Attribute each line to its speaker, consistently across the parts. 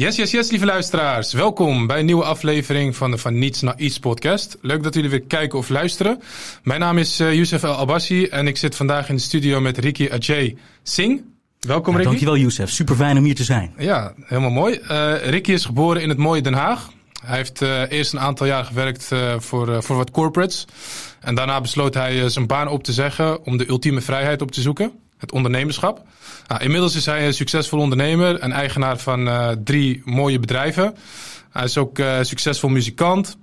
Speaker 1: Yes, yes, yes, lieve luisteraars. Welkom bij een nieuwe aflevering van de Van Niets naar Iets podcast. Leuk dat jullie weer kijken of luisteren. Mijn naam is uh, Youssef El Abassi en ik zit vandaag in de studio met Ricky Ajay Singh. Welkom, ja, Ricky.
Speaker 2: Dankjewel, Youssef. Super fijn om hier te zijn.
Speaker 1: Ja, helemaal mooi. Uh, Ricky is geboren in het mooie Den Haag. Hij heeft uh, eerst een aantal jaar gewerkt voor, voor wat corporates. En daarna besloot hij zijn baan op te zeggen om de ultieme vrijheid op te zoeken het ondernemerschap. Nou, inmiddels is hij een succesvol ondernemer en eigenaar van uh, drie mooie bedrijven. Hij is ook uh, succesvol muzikant.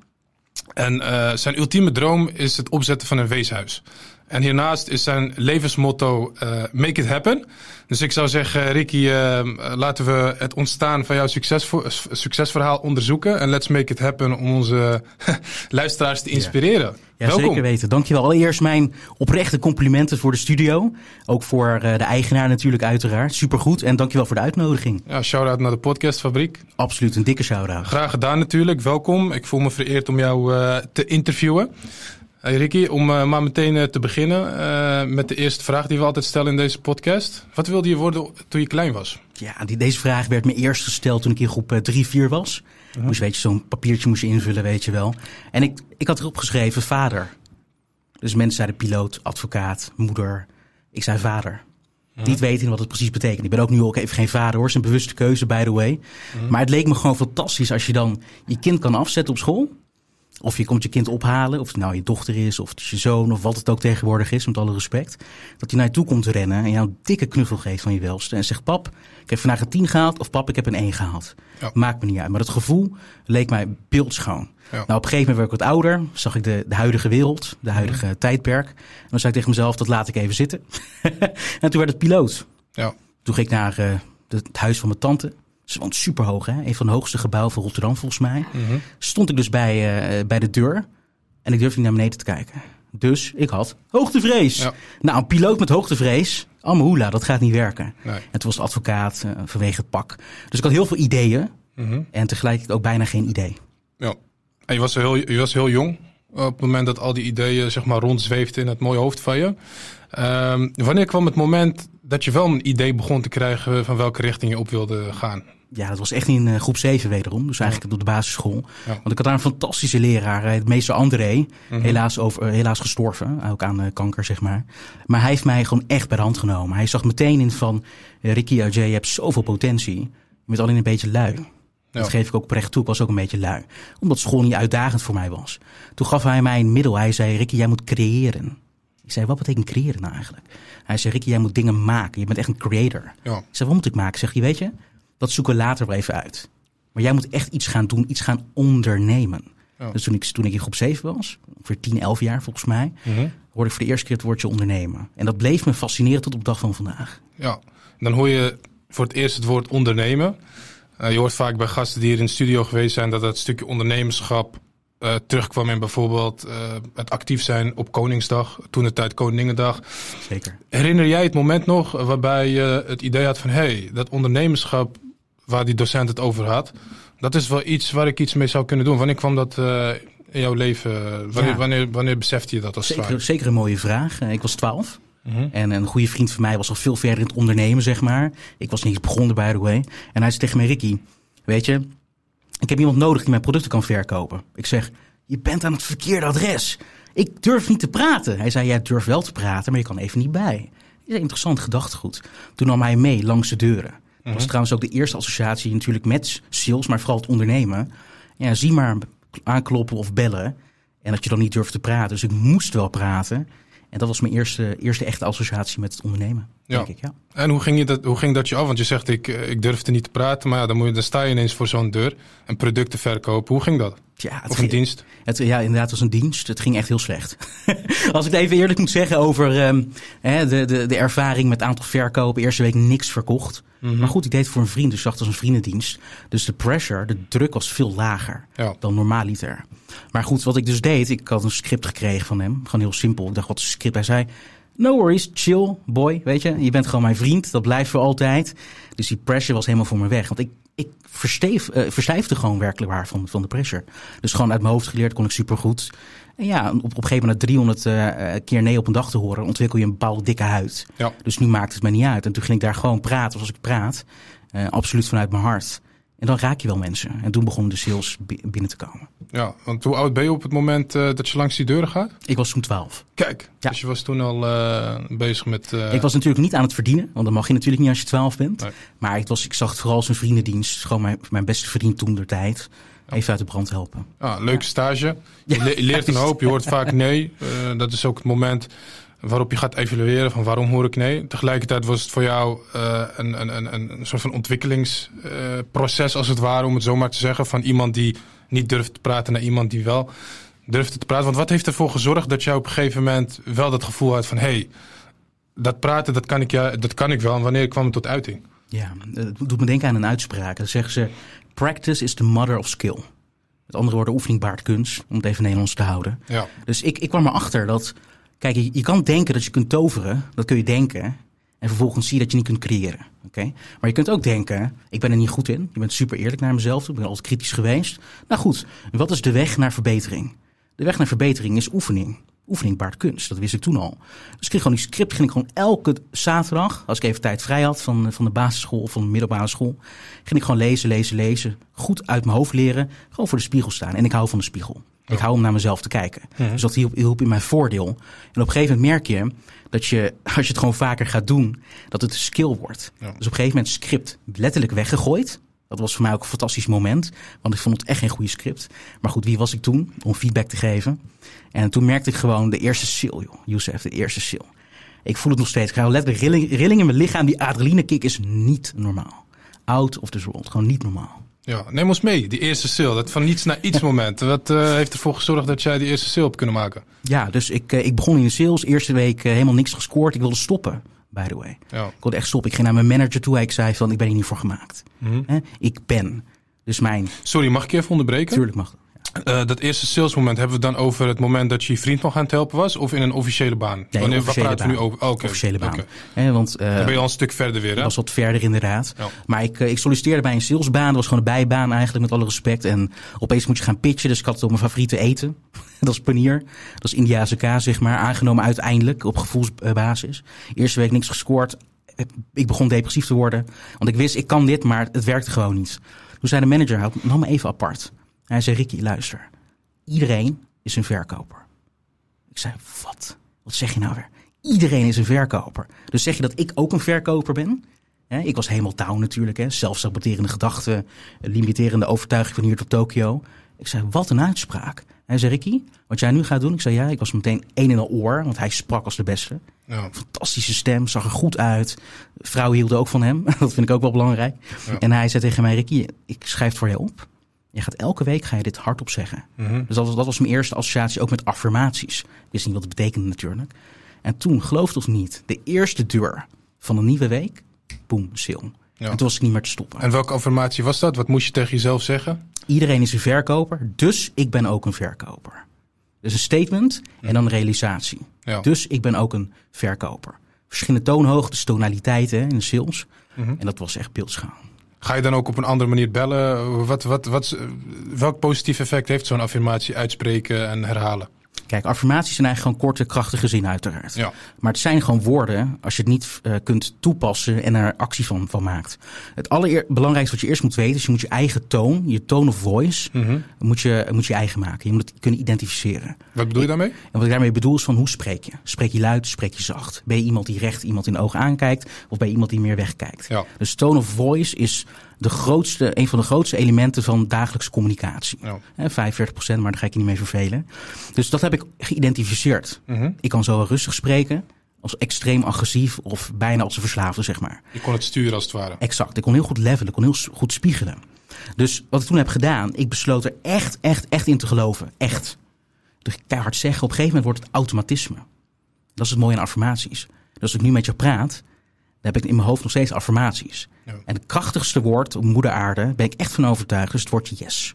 Speaker 1: En uh, zijn ultieme droom is het opzetten van een weeshuis. En hiernaast is zijn levensmotto uh, make it happen. Dus ik zou zeggen, Ricky, uh, laten we het ontstaan van jouw succesverhaal onderzoeken. En let's make it happen om onze luisteraars te inspireren.
Speaker 2: Ja, ja zeker weten. Dankjewel. Allereerst mijn oprechte complimenten voor de studio. Ook voor uh, de eigenaar natuurlijk uiteraard. Supergoed. En dankjewel voor de uitnodiging.
Speaker 1: Ja, shout-out naar de podcastfabriek.
Speaker 2: Absoluut, een dikke shout-out.
Speaker 1: Graag gedaan natuurlijk. Welkom. Ik voel me vereerd om jou te interviewen. Hey Ricky, om uh, maar meteen uh, te beginnen uh, met de eerste vraag die we altijd stellen in deze podcast. Wat wilde je worden toen je klein was?
Speaker 2: Ja, die, deze vraag werd me eerst gesteld toen ik in groep 3, 4 was. -huh. Moest, weet je, zo'n papiertje moest je invullen, weet je wel. En ik, ik had erop geschreven vader. Dus mensen zeiden piloot, advocaat, moeder. Ik zei vader. Niet weten wat het precies betekent. Ik ben ook nu ook even geen vader hoor. Het is een bewuste keuze, by the way. Maar het leek me gewoon fantastisch als je dan je kind kan afzetten op school. Of je komt je kind ophalen, of het nou je dochter is, of het is je zoon, of wat het ook tegenwoordig is, met alle respect. Dat hij naar je toe komt rennen en jou een dikke knuffel geeft van je welste. En zegt, pap, ik heb vandaag een 10 gehaald, of pap, ik heb een 1 gehaald. Ja. Maakt me niet uit. Maar het gevoel leek mij beeldschoon. Ja. Nou, op een gegeven moment werd ik wat ouder, zag ik de, de huidige wereld, de huidige ja. tijdperk. En dan zei ik tegen mezelf, dat laat ik even zitten. en toen werd het piloot.
Speaker 1: Ja.
Speaker 2: Toen ging ik naar uh, de, het huis van mijn tante. Ze woont super hoog, hè? Een van de hoogste gebouwen van Rotterdam, volgens mij.
Speaker 1: Mhm.
Speaker 2: Mm -hmm. Stond ik dus bij, uh, bij de deur en ik durfde niet naar beneden te kijken. Dus ik had hoogtevrees.
Speaker 1: Ja.
Speaker 2: Nou, een piloot met hoogtevrees, Amahula, dat gaat niet werken.
Speaker 1: Nee.
Speaker 2: En toen was advocaat uh, vanwege het pak. Dus ik had heel veel ideeën
Speaker 1: Mm -hmm.
Speaker 2: en tegelijkertijd ook bijna geen idee.
Speaker 1: Ja. En je was heel, je was heel jong op het moment dat al die ideeën zeg maar rondzweefden in het mooie hoofd van je. Um, wanneer kwam het moment dat je wel een idee begon te krijgen van welke richting je op wilde gaan?
Speaker 2: Ja, dat was echt in uh, groep 7 wederom. Dus eigenlijk op de basisschool.
Speaker 1: Ja.
Speaker 2: Want ik had daar een fantastische leraar, het meester André.
Speaker 1: Mm -hmm.
Speaker 2: helaas, over, uh, helaas gestorven, ook aan uh, kanker, zeg maar. Maar hij heeft mij gewoon echt bij de hand genomen. Hij zag meteen in van, Ricky OJ, je hebt zoveel potentie. Je bent alleen een beetje lui.
Speaker 1: Ja.
Speaker 2: Dat geef ik ook oprecht toe. Ik was ook een beetje lui. Omdat school niet uitdagend voor mij was. Toen gaf hij mij een middel. Hij zei, Ricky, jij moet creëren. Ik zei, wat betekent creëren nou eigenlijk? Hij zei, Ricky, jij moet dingen maken. Je bent echt een creator.
Speaker 1: Ja.
Speaker 2: Ik zei, wat moet ik maken? Zeg je, weet je, dat zoeken we later wel even uit. Maar jij moet echt iets gaan doen, iets gaan ondernemen.
Speaker 1: Ja.
Speaker 2: Dus toen ik, toen ik in groep 7 was, ongeveer 10, 11 jaar volgens mij,
Speaker 1: Mm -hmm.
Speaker 2: hoorde ik voor de eerste keer het woordje ondernemen. En dat bleef me fascineren tot op de dag van vandaag.
Speaker 1: Ja, dan hoor je voor het eerst het woord ondernemen. Uh, je hoort vaak bij gasten die hier in de studio geweest zijn dat dat stukje ondernemerschap uh, terugkwam in bijvoorbeeld uh, het actief zijn op Koningsdag, toen de tijd Koningendag.
Speaker 2: Zeker.
Speaker 1: Herinner jij het moment nog waarbij je het idee had van hé, hey, dat ondernemerschap waar die docent het over had, dat is wel iets waar ik iets mee zou kunnen doen. Wanneer kwam dat uh, in jouw leven? Wanneer,
Speaker 2: Ja.
Speaker 1: wanneer, wanneer besefte je dat als
Speaker 2: Zeker, zeker een mooie vraag. Eh, Ik was 12.
Speaker 1: Mhm.
Speaker 2: En een goede vriend van mij was al veel verder in het ondernemen, zeg maar. Ik was niet begonnen, by the way. En hij zei tegen mij, Ricky, weet je, ik heb iemand nodig die mijn producten kan verkopen. Ik zeg, je bent aan het verkeerde adres. Ik durf niet te praten. Hij zei, jij durft wel te praten, maar je kan even niet bij. Dat is een interessant gedachtegoed. Toen nam hij mee langs de deuren. Dat was trouwens ook de eerste associatie natuurlijk met sales, maar vooral het ondernemen. Ja, zie maar aankloppen of bellen. En dat je dan niet durft te praten. Dus ik moest wel praten. En dat was mijn eerste, eerste echte associatie met het ondernemen.
Speaker 1: Ja.
Speaker 2: Denk ik, ja.
Speaker 1: En hoe ging, je dat, hoe ging dat je af? Want je zegt, ik, eh, ik durfde niet te praten, maar ja, dan, moet je, dan sta je ineens voor zo'n deur en producten verkopen. Hoe ging dat?
Speaker 2: Ja, het
Speaker 1: Of een
Speaker 2: ging-
Speaker 1: dienst?
Speaker 2: Het, ja, inderdaad, het was een dienst. Het ging echt heel slecht. Als ik het even eerlijk moet zeggen over ehm, hè, de, de, de ervaring met aantal verkopen. Eerste week niks verkocht.
Speaker 1: Mhm.
Speaker 2: Maar goed, ik deed het voor een vriend, dus het als een vriendendienst. Dus de pressure, de druk was veel lager
Speaker 1: Ja.
Speaker 2: dan normaaliter. Maar goed, wat ik dus deed, ik had een script gekregen van hem. Gewoon heel simpel. Ik dacht, wat is een script? Hij zei, no worries, chill, boy. Weet je, je bent gewoon mijn vriend. Dat blijft voor altijd. Dus die pressure was helemaal voor me weg. Want ik, ik versteef, eh, verstijfde gewoon werkelijk waar van, van de pressure. Dus gewoon uit mijn hoofd geleerd kon ik supergoed. En ja, op, op een gegeven moment na 300 eh, keer nee op een dag te horen, ontwikkel je een bepaalde dikke huid.
Speaker 1: Ja.
Speaker 2: Dus nu maakt het me niet uit. En toen ging ik daar gewoon praten zoals ik praat. Eh, absoluut vanuit mijn hart. En dan raak je wel mensen. En toen begonnen de sales bi- binnen te komen.
Speaker 1: Ja, want hoe oud ben je op het moment eh, dat je langs die deuren gaat?
Speaker 2: Ik was toen 12.
Speaker 1: Kijk,
Speaker 2: Ja.
Speaker 1: dus je was toen al eh, bezig met... eh,
Speaker 2: ik was natuurlijk niet aan het verdienen, want dat mag je natuurlijk niet als je 12 bent.
Speaker 1: Nee.
Speaker 2: Maar ik, was, ik zag het vooral als een vriendendienst. Gewoon mijn, mijn beste vriend toen der tijd. Even uit de brand helpen.
Speaker 1: ah, leuke stage. Je,
Speaker 2: Ja,
Speaker 1: le- je leert een hoop, je hoort vaak nee. Dat is ook het moment waarop je gaat evalueren van waarom hoor ik nee. Tegelijkertijd was het voor jou eh, een, een, een, een soort van ontwikkelingsproces als het ware, om het zo maar te zeggen. Van iemand die niet durft te praten naar iemand die wel durfde te praten. Want wat heeft ervoor gezorgd dat jij op een gegeven moment wel dat gevoel had van... hé, hey, dat praten, dat kan, ik, ja, dat kan ik wel. En wanneer kwam het tot uiting?
Speaker 2: Ja, het doet me denken aan een uitspraak. Dan zeggen ze, practice is the mother of skill. Met andere woorden, oefening baart kunst, om het even Nederlands te houden.
Speaker 1: Ja,
Speaker 2: Dus ik, ik kwam erachter dat, kijk, je, kan denken dat je kunt toveren. Dat kun je denken. En vervolgens zie je dat je niet kunt creëren. Oké? Maar je kunt ook denken, ik ben er niet goed in. Je bent super eerlijk naar mezelf. Ik ben altijd kritisch geweest. Nou goed, wat is de weg naar verbetering? De weg naar verbetering is oefening. Oefening baart kunst, dat wist ik toen al. Dus ik ging gewoon die script, ging ik gewoon elke zaterdag, als ik even tijd vrij had van, van de basisschool of van de middelbare school, ging ik gewoon lezen, lezen, lezen. Goed uit mijn hoofd leren, gewoon voor de spiegel staan. En ik hou van de spiegel. Ik hou om naar mezelf te kijken. Dus dat hielp, hielp in mijn voordeel. En op een gegeven moment merk je dat je, als je het gewoon vaker gaat doen, dat het een skill wordt.
Speaker 1: Ja.
Speaker 2: Dus op een gegeven moment script letterlijk weggegooid. Dat was voor mij ook een fantastisch moment. Want ik vond het echt geen goede script. Maar goed, wie was ik toen om feedback te geven? En toen merkte ik gewoon de eerste sil, joh. Youssef, de eerste sil. Ik voel het nog steeds. Ik krijg letterlijk rilling, rilling in mijn lichaam. Die adrenalinekick is niet normaal. Out of this world. Gewoon niet normaal.
Speaker 1: Ja. neem ons mee, die eerste sale. Dat van niets naar iets moment. Wat eh, heeft ervoor gezorgd dat jij die eerste sale hebt kunnen maken?
Speaker 2: Ja, dus ik, eh, ik begon in de sales. Eerste week eh, helemaal niks gescoord. Ik wilde stoppen, by the way.
Speaker 1: Ja.
Speaker 2: Ik wilde echt stoppen. Ik ging naar mijn manager toe. Ik zei van, ik ben hier niet voor gemaakt.
Speaker 1: Mhm.
Speaker 2: Ik ben. Dus mijn...
Speaker 1: Sorry, mag ik je even onderbreken?
Speaker 2: Tuurlijk mag dat.
Speaker 1: Eh, dat eerste salesmoment hebben we het dan over het moment dat je je vriend nog aan het helpen was? Of in een officiële baan?
Speaker 2: Nee,
Speaker 1: Wanneer,
Speaker 2: officiële
Speaker 1: waar praten we nu
Speaker 2: baan.
Speaker 1: over? Oh.
Speaker 2: Officiële baan. Want eh,
Speaker 1: Dan ben je al een stuk verder weer,
Speaker 2: dat
Speaker 1: hè?
Speaker 2: was wat verder inderdaad.
Speaker 1: Ja.
Speaker 2: Maar ik, eh, ik solliciteerde bij een salesbaan. Dat was gewoon een bijbaan eigenlijk, met alle respect. En opeens moet je gaan pitchen. Dus ik had het op mijn favoriete eten. dat is panier. Dat is Indiase kaas, zeg maar. Aangenomen uiteindelijk op gevoelsbasis. Eerste week niks gescoord. Ik begon depressief te worden. Want ik wist, ik kan dit, maar het werkte gewoon niet. Toen zei de manager, nam me even apart. Hij zei, Ricky, luister. Iedereen is een verkoper. Ik zei, wat? Wat zeg je nou weer? Iedereen is een verkoper. Dus zeg je dat ik ook een verkoper ben? Ik was helemaal touw natuurlijk. Hè? Zelfsaboterende gedachten, limiterende overtuiging van hier tot Tokio. Ik zei, wat een uitspraak. Hij zei, Ricky, wat jij nu gaat doen? Ik zei, ja, ik was meteen één in een oor, want hij sprak als de beste.
Speaker 1: Ja.
Speaker 2: Fantastische stem, zag er goed uit. Vrouwen hielden ook van hem, dat vind ik ook wel belangrijk.
Speaker 1: Ja.
Speaker 2: En hij zei tegen mij, Ricky, ik schrijf het voor je op. Je gaat elke week ga je dit hardop zeggen.
Speaker 1: Mhm.
Speaker 2: Dus dat was, dat was mijn eerste associatie ook met affirmaties. Ik wist niet wat het betekende natuurlijk. En toen, geloof het of niet, de eerste deur van een nieuwe week, boem, sil.
Speaker 1: Ja.
Speaker 2: En toen was ik niet meer te stoppen.
Speaker 1: En welke affirmatie was dat? Wat moest je tegen jezelf zeggen?
Speaker 2: Iedereen is een verkoper, dus ik ben ook een verkoper. Dus een statement en dan een realisatie.
Speaker 1: Ja.
Speaker 2: Dus ik ben ook een verkoper. Verschillende toonhoogtes, tonaliteiten in de sales.
Speaker 1: Mhm.
Speaker 2: En dat was echt beeldschaal.
Speaker 1: Ga je dan ook op een andere manier bellen? Wat, wat, wat, welk positief effect heeft zo'n affirmatie uitspreken en herhalen?
Speaker 2: Kijk, affirmaties zijn eigenlijk gewoon korte, krachtige zinnen uiteraard.
Speaker 1: Ja.
Speaker 2: Maar het zijn gewoon woorden als je het niet eh, kunt toepassen en er actie van, van maakt. Het allerbelangrijkste wat je eerst moet weten is je moet je eigen toon, je tone of voice,
Speaker 1: Mhm.
Speaker 2: moet, je, moet je eigen maken. Je moet het kunnen identificeren.
Speaker 1: Wat bedoel je daarmee?
Speaker 2: En wat ik daarmee bedoel is van hoe spreek je? Spreek je luid, spreek je zacht? Ben je iemand die recht iemand in de ogen aankijkt of ben je iemand die meer wegkijkt?
Speaker 1: Ja.
Speaker 2: Dus tone of voice is de grootste, een van de grootste elementen van dagelijkse communicatie.
Speaker 1: Ja.
Speaker 2: Hè, 45 procent, maar daar ga ik je niet mee vervelen. Dus dat heb ik geïdentificeerd.
Speaker 1: Mhm.
Speaker 2: Ik kan zo rustig spreken, als extreem agressief of bijna als een verslaafde, zeg maar.
Speaker 1: Je kon het sturen als het ware.
Speaker 2: Exact. Ik kon heel goed levelen, ik kon heel goed spiegelen. Dus wat ik toen heb gedaan, ik besloot er echt, echt, echt in te geloven. Echt. Dus keihard zeggen, op een gegeven moment wordt het automatisme. Dat is het mooie aan affirmaties. Dus als ik nu met je praat, dan heb ik in mijn hoofd nog steeds affirmaties.
Speaker 1: Ja.
Speaker 2: En het krachtigste woord op moeder aarde, ben ik echt van overtuigd, is het woordje yes.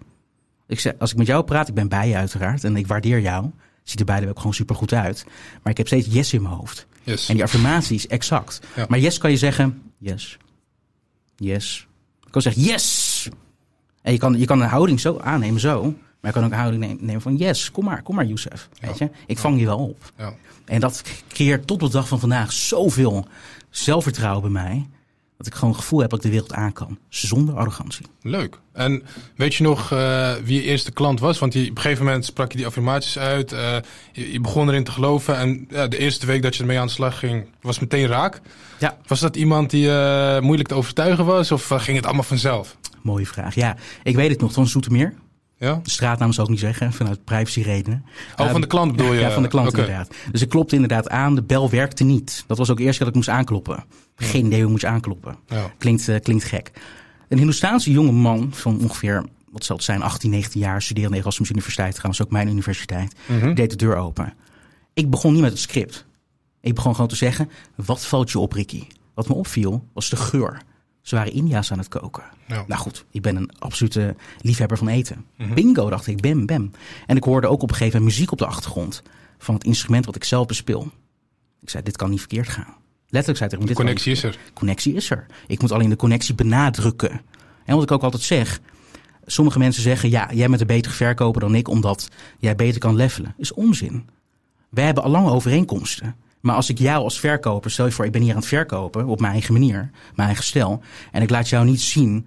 Speaker 2: Ik zeg, als ik met jou praat, ik ben bij je uiteraard en ik waardeer jou. Ziet er beide ook gewoon super goed uit. Maar ik heb steeds yes in mijn hoofd.
Speaker 1: Yes.
Speaker 2: En die affirmaties, exact.
Speaker 1: Ja.
Speaker 2: Maar yes kan je zeggen, yes. Yes. Je kan zeggen, yes. En je kan, je kan een houding zo aannemen, zo. Maar je kan ook een houding ne- nemen van, yes, kom maar, kom maar, Youssef. Weet je? Ik vang je wel op.
Speaker 1: Ja.
Speaker 2: En dat creëert tot op de dag van vandaag zoveel zelfvertrouwen bij mij. Dat ik gewoon het gevoel heb dat ik de wereld aan kan. Zonder arrogantie.
Speaker 1: Leuk. En weet je nog uh, wie je eerste klant was? Want die, op een gegeven moment sprak je die affirmaties uit. Uh, je, je, begon erin te geloven. En ja, de eerste week dat je ermee aan de slag ging, was meteen raak.
Speaker 2: Ja.
Speaker 1: Was dat iemand die uh, moeilijk te overtuigen was? Of ging het allemaal vanzelf?
Speaker 2: Mooie vraag. Ja, ik weet het nog. Van Zoetermeer.
Speaker 1: Ja?
Speaker 2: De straatnaam zou ik niet zeggen, vanuit privacyredenen.
Speaker 1: Oh, van de klant bedoel je?
Speaker 2: Ja, van de klant
Speaker 1: okay.
Speaker 2: inderdaad. Dus ik klopte inderdaad aan, de bel werkte niet. Dat was ook eerst dat ik moest aankloppen. Geen idee hoe ik moest aankloppen.
Speaker 1: Ja.
Speaker 2: Klinkt, uh, klinkt gek. Een Hindoestaanse jonge man van ongeveer, wat zal het zijn, 18, 19 jaar, studeerde aan de Erasmus Universiteit, trouwens ook mijn universiteit,
Speaker 1: Mm -hmm.
Speaker 2: deed de deur open. Ik begon niet met het script. Ik begon gewoon te zeggen, wat valt je op Ricky? Wat me opviel, was de geur. Ze waren India's aan het koken.
Speaker 1: Ja.
Speaker 2: Nou goed, ik ben een absolute liefhebber van eten.
Speaker 1: Mm -hmm.
Speaker 2: Bingo, dacht ik, bam, bam. En ik hoorde ook op een gegeven moment muziek op de achtergrond van het instrument wat ik zelf bespeel. Ik zei, dit kan niet verkeerd gaan. Letterlijk zei tegen
Speaker 1: De connectie is er.
Speaker 2: Connectie is er. Ik moet alleen de connectie benadrukken. En wat ik ook altijd zeg, sommige mensen zeggen, ja, jij bent een betere verkoper dan ik, omdat jij beter kan levelen. Is onzin. Wij hebben al lang overeenkomsten. Maar als ik jou als verkoper, stel je voor, ik ben hier aan het verkopen op mijn eigen manier, mijn eigen stijl, en ik laat jou niet zien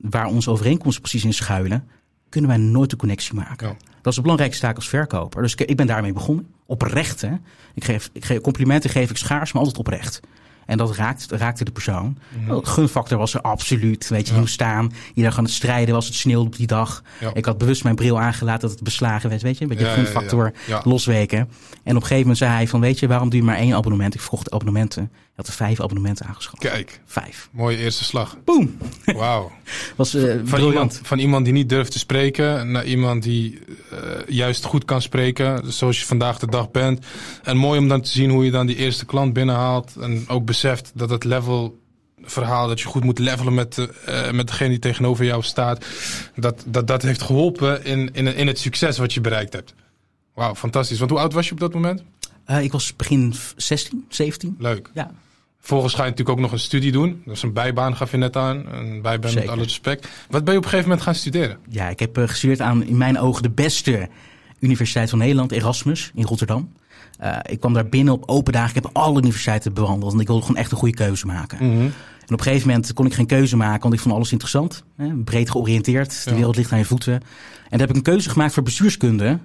Speaker 2: waar onze overeenkomsten precies in schuilen, kunnen wij nooit de connectie maken.
Speaker 1: Ja.
Speaker 2: Dat is de belangrijkste taak als verkoper. Dus ik ben daarmee begonnen. Oprecht, hè. Ik geef, ik geef complimenten geef ik schaars, maar altijd oprecht. En dat raakt, raakte de persoon.
Speaker 1: Mhm.
Speaker 2: Mm. Gunfactor was er absoluut. Weet je, ja. hoe staan. Je dag aan het strijden was het sneeuwde op die dag.
Speaker 1: Ja.
Speaker 2: Ik had bewust mijn bril aangelaten dat het beslagen werd. Weet je, een beetje
Speaker 1: Ja,
Speaker 2: gunfactor losweken. En op een gegeven moment zei hij van, weet je, waarom doe je maar één abonnement? Ik verkocht abonnementen. Had er vijf abonnementen aangeschaft.
Speaker 1: Kijk,
Speaker 2: Vijf.
Speaker 1: mooie eerste slag.
Speaker 2: Boom.
Speaker 1: Wauw.
Speaker 2: Was uh,
Speaker 1: Van
Speaker 2: briljant.
Speaker 1: iemand, van iemand die niet durft te spreken naar iemand die uh, juist goed kan spreken, zoals je vandaag de dag bent. En mooi om dan te zien hoe je dan die eerste klant binnenhaalt en ook beseft dat het level verhaal dat je goed moet levelen met, de, uh, met degene die tegenover jou staat, dat dat, dat heeft geholpen in, in, in het succes wat je bereikt hebt. Wauw, fantastisch. Want hoe oud was je op dat moment?
Speaker 2: Uh, ik was begin 16, 17.
Speaker 1: Leuk.
Speaker 2: Ja.
Speaker 1: Vervolgens ga je natuurlijk ook nog een studie doen. Dat is een bijbaan, gaf je net aan. Een bijbaan
Speaker 2: Zeker.
Speaker 1: met alle respect. Wat ben je op een gegeven moment gaan studeren?
Speaker 2: Ja, ik heb uh, gestudeerd aan in mijn ogen de beste universiteit van Nederland, Erasmus, in Rotterdam. Uh, ik kwam daar binnen op open dagen. Ik heb alle universiteiten bewandeld. En ik wilde gewoon echt een goede keuze maken.
Speaker 1: Mm -hmm.
Speaker 2: En op een gegeven moment kon ik geen keuze maken, want ik vond alles interessant. Hè, breed georiënteerd. De
Speaker 1: Ja.
Speaker 2: wereld ligt aan je voeten. En toen heb ik een keuze gemaakt voor bestuurskunde.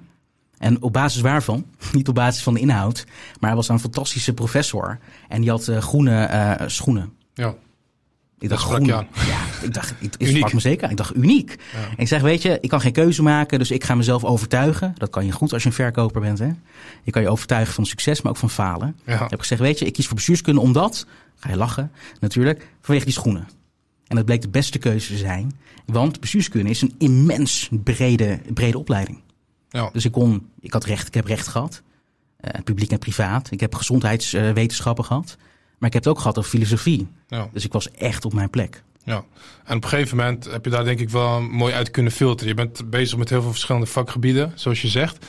Speaker 2: En op basis waarvan? Niet op basis van de inhoud. Maar hij was een fantastische professor. En die had uh, groene uh, schoenen.
Speaker 1: Ja.
Speaker 2: Ik
Speaker 1: Dat
Speaker 2: dacht
Speaker 1: aan.
Speaker 2: Ja, ik dacht, ik, ik sprak me zeker. Ik dacht, uniek.
Speaker 1: Ja.
Speaker 2: En ik zeg, weet je, ik kan geen keuze maken, dus ik ga mezelf overtuigen. Dat kan je goed als je een verkoper bent, hè. Je kan je overtuigen van succes, maar ook van falen.
Speaker 1: Ja.
Speaker 2: heb ik gezegd, weet je, ik kies voor bestuurskunde omdat, ga je lachen, natuurlijk, vanwege die schoenen. En dat bleek de beste keuze te zijn, want bestuurskunde is een immens brede, brede opleiding.
Speaker 1: Ja.
Speaker 2: Dus ik kon, ik had recht, ik heb recht gehad, uh, publiek en privaat. Ik heb gezondheidswetenschappen gehad, maar ik heb het ook gehad over filosofie.
Speaker 1: Ja.
Speaker 2: Dus ik was echt op mijn plek.
Speaker 1: Ja, en op een gegeven moment heb je daar denk ik wel mooi uit kunnen filteren. Je bent bezig met heel veel verschillende vakgebieden, zoals je zegt.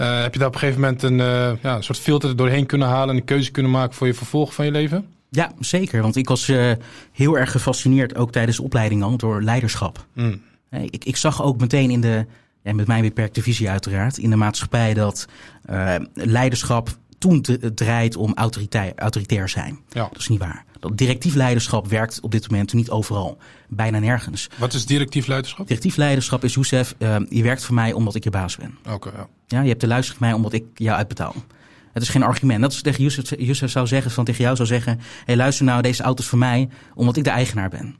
Speaker 1: Uh, heb je daar op een gegeven moment een, uh, ja, een soort filter er doorheen kunnen halen en een keuze kunnen maken voor je vervolg van je leven?
Speaker 2: Ja, zeker. Want ik was uh, heel erg gefascineerd, ook tijdens de opleiding al, door leiderschap.
Speaker 1: Mm.
Speaker 2: Ik, ik, zag ook meteen in de, ja, met mijn beperkte visie uiteraard, in de maatschappij dat leiderschap toen te, draait om autoritair, autoritair zijn.
Speaker 1: Ja.
Speaker 2: Dat is niet waar. Dat directief leiderschap werkt op dit moment niet overal. Bijna nergens.
Speaker 1: Wat is directief leiderschap?
Speaker 2: Directief leiderschap is, Youssef, uh, je werkt voor mij omdat ik je baas ben.
Speaker 1: Oké, okay, ja.
Speaker 2: ja. Je hebt te luisteren naar mij omdat ik jou uitbetaal. Het is geen argument. Dat is tegen Youssef, Youssef zou zeggen, van tegen jou zou zeggen... hé, hey, luister nou, deze auto is voor mij omdat ik de eigenaar ben.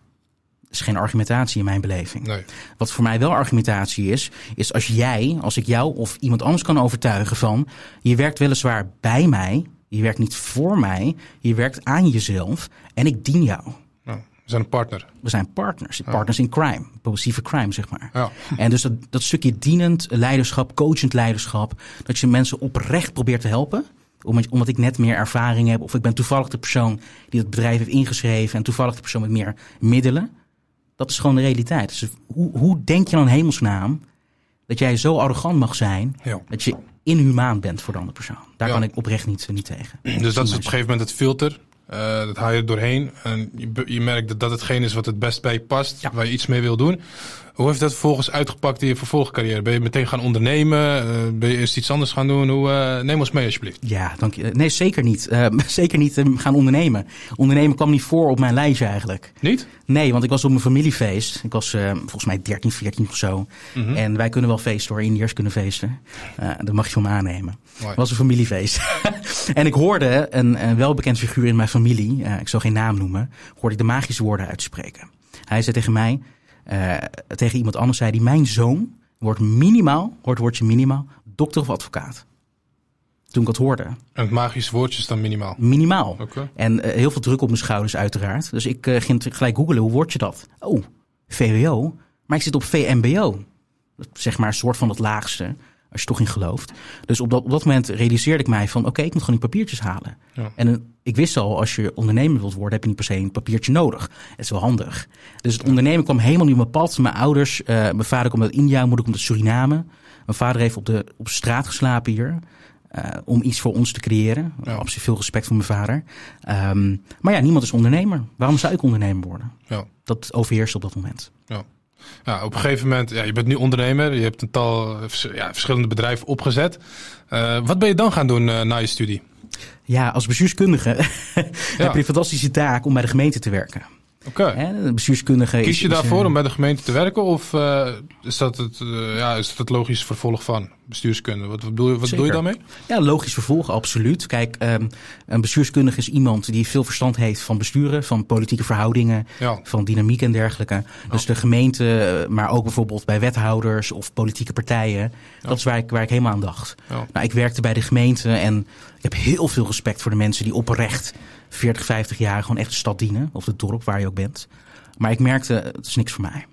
Speaker 2: Is geen argumentatie in mijn beleving.
Speaker 1: Nee.
Speaker 2: Wat voor mij wel argumentatie is, is als jij, als ik jou of iemand anders kan overtuigen van... je werkt weliswaar bij mij, je werkt niet voor mij, je werkt aan jezelf en ik dien jou.
Speaker 1: Nou, we zijn een partner.
Speaker 2: We zijn partners, partners in crime, positieve crime zeg maar.
Speaker 1: Ja.
Speaker 2: En dus dat, dat stukje dienend leiderschap, coachend leiderschap, dat je mensen oprecht probeert te helpen omdat, omdat ik net meer ervaring heb of ik ben toevallig de persoon die het bedrijf heeft ingeschreven en toevallig de persoon met meer middelen. Dat is gewoon de realiteit. Dus hoe, hoe denk je dan hemelsnaam dat jij zo arrogant mag zijn
Speaker 1: Ja.
Speaker 2: dat je inhumaan bent voor de andere persoon? Daar
Speaker 1: Ja.
Speaker 2: kan ik oprecht niet, niet tegen.
Speaker 1: Dus dat is op een gegeven moment het filter. Eh, dat haal je er doorheen. En je, je merkt dat dat hetgeen is wat het best bij je past.
Speaker 2: Ja.
Speaker 1: Waar je iets mee wil doen. Hoe heeft dat vervolgens uitgepakt in je vervolgcarrière? Ben je meteen gaan ondernemen? Uh, ben je eerst iets anders gaan doen? Hoe, uh, neem ons mee alsjeblieft.
Speaker 2: Ja, dank je. Nee, zeker niet. Uh, zeker niet gaan ondernemen. Ondernemen kwam niet voor op mijn lijstje eigenlijk.
Speaker 1: Niet?
Speaker 2: Nee, want ik was op mijn familiefeest. Ik was volgens mij 13, 14 of zo. Mm -hmm. En wij kunnen wel feesten hoor. Indiërs kunnen feesten. dat mag je van me aannemen. Het was een familiefeest. en ik hoorde een, een welbekend figuur in mijn familie, ik zal geen naam noemen, hoorde ik de magische woorden uitspreken. Hij zei tegen mij, uh, tegen iemand anders zei hij, mijn zoon wordt minimaal, hoort woordje minimaal, dokter of advocaat. Toen ik dat hoorde. En
Speaker 1: het magische woordje is dan minimaal?
Speaker 2: Minimaal. Okay. En uh, heel veel druk op mijn schouders uiteraard. Dus ik uh, ging gelijk googelen, hoe word je dat? Oh, VWO? Maar ik zit op VMBO. Zeg maar een soort van het laagste als je toch in gelooft. Dus op dat, op dat moment realiseerde ik mij van... oké, okay, ik moet gewoon die papiertjes halen. Ja. En uh, ik wist al, als je ondernemer wilt worden... heb je niet per se een papiertje nodig. Het is wel handig. Dus het ondernemen kwam helemaal niet op mijn pad. Mijn ouders, uh, mijn vader komt uit India, mijn moeder komt uit Suriname. Mijn vader heeft op de, op straat geslapen hier... Uh, om iets voor ons te creëren. Ja. Absoluut veel respect voor mijn vader. Um, maar ja, niemand is ondernemer. Waarom zou ik ondernemer worden? Ja. Dat overheerst op dat moment.
Speaker 1: Ja. Ja, op een gegeven moment, ja, je bent nu ondernemer, je hebt een tal ja, verschillende bedrijven opgezet. Uh, wat ben je dan gaan doen uh, na je studie?
Speaker 2: Ja, als bestuurskundige heb je een fantastische taak om bij de gemeente te werken.
Speaker 1: Oké. Okay.
Speaker 2: bestuurskundige.
Speaker 1: Kies je daarvoor uh, om bij de gemeente te werken of uh, is, dat het, uh, ja, is dat het logisch vervolg van bestuurskunde? Wat, bedoel, je, wat bedoel je daarmee?
Speaker 2: Ja, logisch vervolg, absoluut. Kijk, um, een bestuurskundige is iemand die veel verstand heeft van besturen, van politieke verhoudingen, ja. van dynamiek en dergelijke. Ja. Dus de gemeente, maar ook bijvoorbeeld bij wethouders of politieke partijen. Ja. Dat is waar ik, waar ik helemaal aan dacht. Nou, ik werkte bij de gemeente en ik heb heel veel respect voor de mensen die oprecht 40, 50 jaar gewoon echt de stad dienen. Of het dorp waar je ook bent. Maar ik merkte, het is niks voor mij.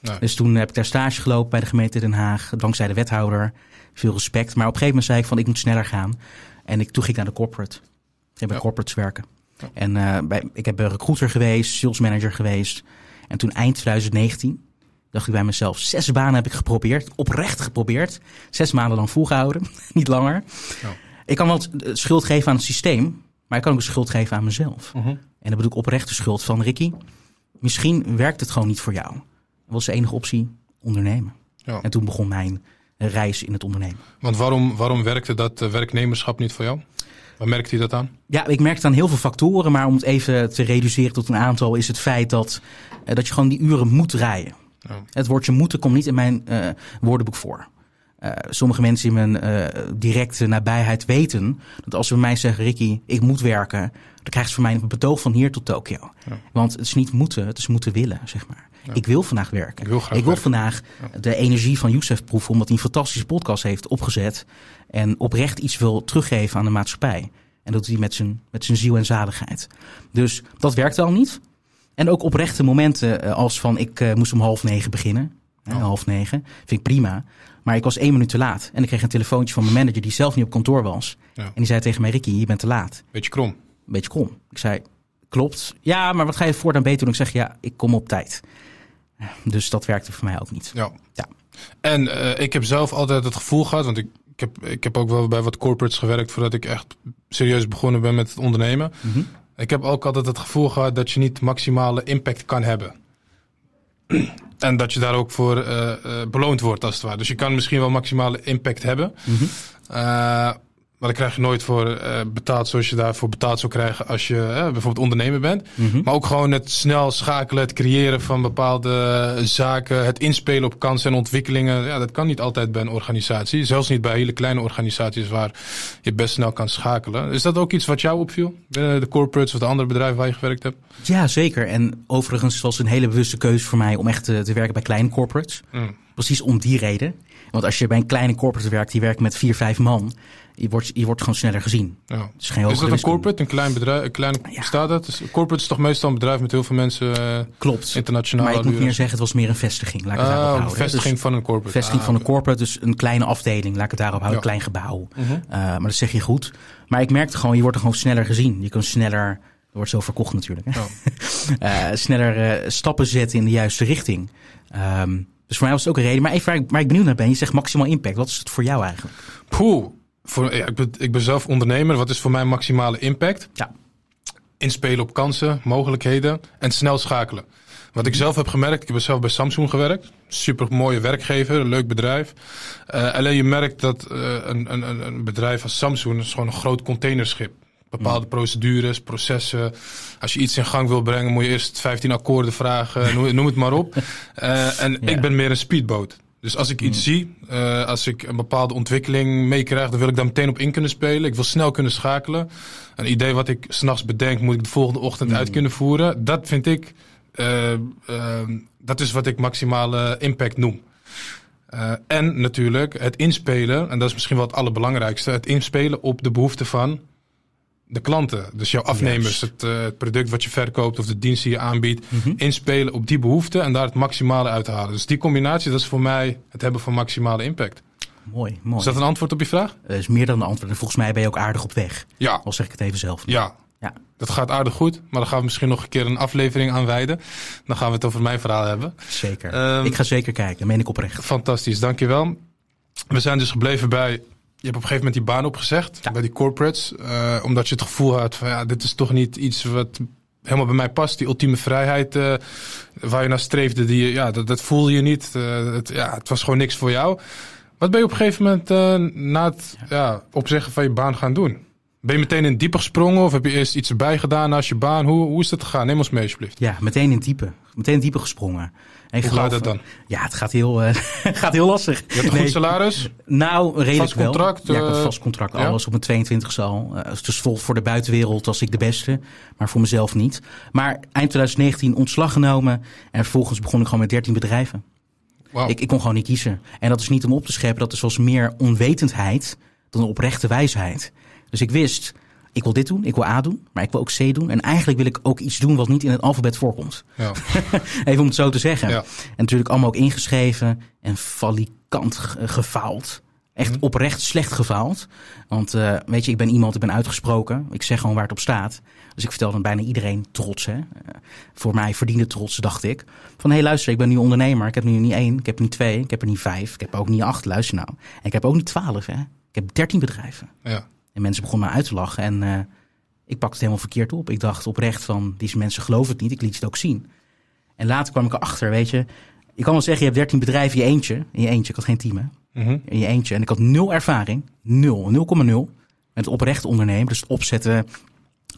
Speaker 2: Nee. Dus toen heb ik daar stage gelopen bij de gemeente Den Haag. Dankzij de wethouder. Veel respect. Maar op een gegeven moment zei ik van ik moet sneller gaan. En ik, toen ging ik naar de corporate. Ik heb bij ja. corporates werken. Ja. En uh, bij, ik heb een recruiter geweest, sales manager geweest. En toen eind 2019 dacht ik bij mezelf, zes banen heb ik geprobeerd. Oprecht geprobeerd. Zes maanden lang volgehouden. Niet langer. Ja. Ik kan wel schuld geven aan het systeem. Maar ik kan ook een schuld geven aan mezelf. Uh -huh. En dan bedoel ik oprechte schuld van Ricky. Misschien werkt het gewoon niet voor jou. Dat was de enige optie, ondernemen. Ja. En toen begon mijn reis in het ondernemen.
Speaker 1: Want waarom, waarom werkte dat werknemerschap niet voor jou? Waar merkte je dat aan?
Speaker 2: Ja, ik merkte aan heel veel factoren. Maar om het even te reduceren tot een aantal... is het feit dat, uh, dat je gewoon die uren moet rijden. Ja. Het woordje moeten komt niet in mijn uh, woordenboek voor. Uh, sommige mensen in mijn uh, directe nabijheid weten dat als ze bij mij zeggen: Ricky, ik moet werken, dan krijgen ze van mij een betoog van hier tot Tokio. Ja. Want het is niet moeten, het is moeten willen, zeg maar. Ja. Ik wil vandaag werken.
Speaker 1: Ik wil,
Speaker 2: ik wil
Speaker 1: werken.
Speaker 2: vandaag de energie van Youssef proeven, omdat hij een fantastische podcast heeft opgezet en oprecht iets wil teruggeven aan de maatschappij. En dat doet hij met zijn, met zijn ziel en zaligheid. Dus dat werkt al niet. En ook oprechte momenten uh, als van ik uh, moest om half negen beginnen. Oh. half negen. Vind ik prima. Maar ik was één minuut te laat. En ik kreeg een telefoontje van mijn manager die zelf niet op kantoor was. Ja. En die zei tegen mij, Ricky, je bent te laat.
Speaker 1: Beetje krom.
Speaker 2: Beetje krom. Ik zei, klopt. Ja, maar wat ga je voortaan beter doen? Ik zeg, ja, ik kom op tijd. Dus dat werkte voor mij ook niet.
Speaker 1: Ja. ja. En uh, ik heb zelf altijd het gevoel gehad, want ik, ik, heb, ik heb ook wel bij wat corporates gewerkt voordat ik echt serieus begonnen ben met het ondernemen. Mm -hmm. Ik heb ook altijd het gevoel gehad dat je niet maximale impact kan hebben. En dat je daar ook voor uh, uh, beloond wordt, als het ware. Dus je kan misschien wel maximale impact hebben. Mm -hmm. Uh, maar dan krijg je nooit voor betaald zoals je daarvoor betaald zou krijgen als je bijvoorbeeld ondernemer bent. Mm -hmm. Maar ook gewoon het snel schakelen, het creëren van bepaalde zaken, het inspelen op kansen en ontwikkelingen. Ja, dat kan niet altijd bij een organisatie. Zelfs niet bij hele kleine organisaties waar je best snel kan schakelen. Is dat ook iets wat jou opviel? Binnen de corporates of de andere bedrijven waar je gewerkt hebt?
Speaker 2: Ja, zeker. En overigens was het een hele bewuste keuze voor mij om echt te, te werken bij kleine corporates. Mm. Precies om die reden. Want als je bij een kleine corporate werkt, die werkt met vier, vijf man, je wordt, je wordt gewoon sneller gezien.
Speaker 1: Ja. is, geen is dat een corporate, een klein bedrijf? Een klein, ja. Bestaat dat? Dus corporate is toch meestal een bedrijf met heel veel mensen? Uh,
Speaker 2: Klopt.
Speaker 1: Internationaal.
Speaker 2: Maar ik moet meer zeggen, het was meer een vestiging. Laat ik het
Speaker 1: ah,
Speaker 2: daarop houden.
Speaker 1: Een vestiging dus, van een corporate.
Speaker 2: Vestiging
Speaker 1: ah,
Speaker 2: van een corporate, dus een kleine afdeling. Laat ik het daarop houden. Ja. Klein gebouw. Uh -huh. uh, maar dat zeg je goed. Maar ik merkte gewoon, je wordt er gewoon sneller gezien. Je kan sneller er wordt zo verkocht natuurlijk. Hè? Oh. uh, sneller stappen zetten in de juiste richting. Um, dus voor mij was het ook een reden. Maar even waar ik, waar ik benieuwd naar ben, je zegt maximaal impact. Wat is het voor jou eigenlijk?
Speaker 1: Poeh, voor, ja, ik, ben, ik ben zelf ondernemer. Wat is voor mij maximale impact?
Speaker 2: Ja.
Speaker 1: Inspelen op kansen, mogelijkheden en snel schakelen. Wat ik zelf heb gemerkt, ik heb zelf bij Samsung gewerkt. Super mooie werkgever, een leuk bedrijf. Uh, alleen je merkt dat uh, een, een, een bedrijf als Samsung is gewoon een groot containerschip. Bepaalde procedures, processen. Als je iets in gang wil brengen, moet je eerst 15 akkoorden vragen. noem, noem het maar op. Uh, en ik ben meer een speedboot. Dus als ik iets zie, uh, als ik een bepaalde ontwikkeling meekrijg, dan wil ik daar meteen op in kunnen spelen. Ik wil snel kunnen schakelen. Een idee wat ik s'nachts bedenk, moet ik de volgende ochtend uit kunnen voeren. Dat vind ik, uh, uh, dat is wat ik maximale impact noem. en natuurlijk het inspelen, en dat is misschien wel het allerbelangrijkste, het inspelen op de behoeften van de klanten, dus jouw afnemers, het, uh, het, product wat je verkoopt of de dienst die je aanbiedt, mm -hmm. inspelen op die behoeften en daar het maximale uit te halen. Dus die combinatie, dat is voor mij het hebben van maximale impact.
Speaker 2: Mooi, mooi.
Speaker 1: Is dat een antwoord op je vraag?
Speaker 2: Dat is meer dan een antwoord. En volgens mij ben je ook aardig op weg.
Speaker 1: Ja.
Speaker 2: Al zeg ik het even zelf.
Speaker 1: Ja. ja. Dat gaat aardig goed, maar dan gaan we misschien nog een keer een aflevering aan wijden. Dan gaan we het over mijn verhaal hebben.
Speaker 2: Zeker. Um, ik ga zeker kijken, dat meen ik oprecht.
Speaker 1: Fantastisch, dankjewel. We zijn dus gebleven bij je hebt op een gegeven moment die baan opgezegd ja. bij die corporates. Uh, omdat je het gevoel had van ja, dit is toch niet iets wat helemaal bij mij past. Die ultieme vrijheid uh, waar je naar streefde, die, ja, dat, dat voelde je niet. Uh, het, ja, het was gewoon niks voor jou. Wat ben je op een gegeven moment na het ja, opzeggen van je baan gaan doen? Ben je meteen in diepe gesprongen of heb je eerst iets erbij gedaan naast je baan? Hoe, hoe is dat gegaan? Neem ons mee alsjeblieft.
Speaker 2: Ja, meteen in diepe. Meteen in diepe gesprongen.
Speaker 1: En Hoe gaat het dan?
Speaker 2: Ja, het gaat heel, uh, gaat heel lastig.
Speaker 1: Je hebt een nee. goed salaris?
Speaker 2: Nou, redelijk
Speaker 1: vast contract,
Speaker 2: wel. Ja, ik had
Speaker 1: uh,
Speaker 2: vast contract. Alles op mijn 22 al. Uh, dus vol voor de buitenwereld was ik de beste. Maar voor mezelf niet. Maar eind 2019 ontslag genomen. En vervolgens begon ik gewoon met 13 bedrijven.
Speaker 1: Wow.
Speaker 2: Ik, ik kon gewoon niet kiezen. En dat is niet om op te scheppen. Dat is zoals meer onwetendheid dan oprechte wijsheid. Dus ik wist ik wil dit doen, ik wil A doen, maar ik wil ook C doen. En eigenlijk wil ik ook iets doen wat niet in het alfabet voorkomt.
Speaker 1: Ja.
Speaker 2: Even om het zo te zeggen.
Speaker 1: Ja.
Speaker 2: En natuurlijk allemaal ook ingeschreven en falikant gefaald. Echt
Speaker 1: Mhm.
Speaker 2: oprecht slecht gefaald. Want uh, weet je, ik ben iemand, ik ben uitgesproken. Ik zeg gewoon waar het op staat. Dus ik vertelde aan bijna iedereen trots. Hè? Uh, voor mij verdiende trots, dacht ik. Van hé, hey, luister, ik ben nu ondernemer. Ik heb nu niet één, ik heb niet twee, ik heb er niet vijf. Ik heb ook niet acht, luister nou. En ik heb ook niet twaalf, hè. Ik heb dertien bedrijven.
Speaker 1: Ja.
Speaker 2: En mensen begonnen me uit te lachen. En uh, ik pakte het helemaal verkeerd op. Ik dacht oprecht van, deze mensen geloven het niet. Ik liet het ook zien. En later kwam ik erachter, weet je. Je kan wel zeggen, je hebt 13 bedrijven in je eentje. In je eentje, ik had geen team hè.
Speaker 1: Mm -hmm.
Speaker 2: In je eentje. En ik had nul ervaring. Nul, 0,0. Met oprecht ondernemen. Dus het opzetten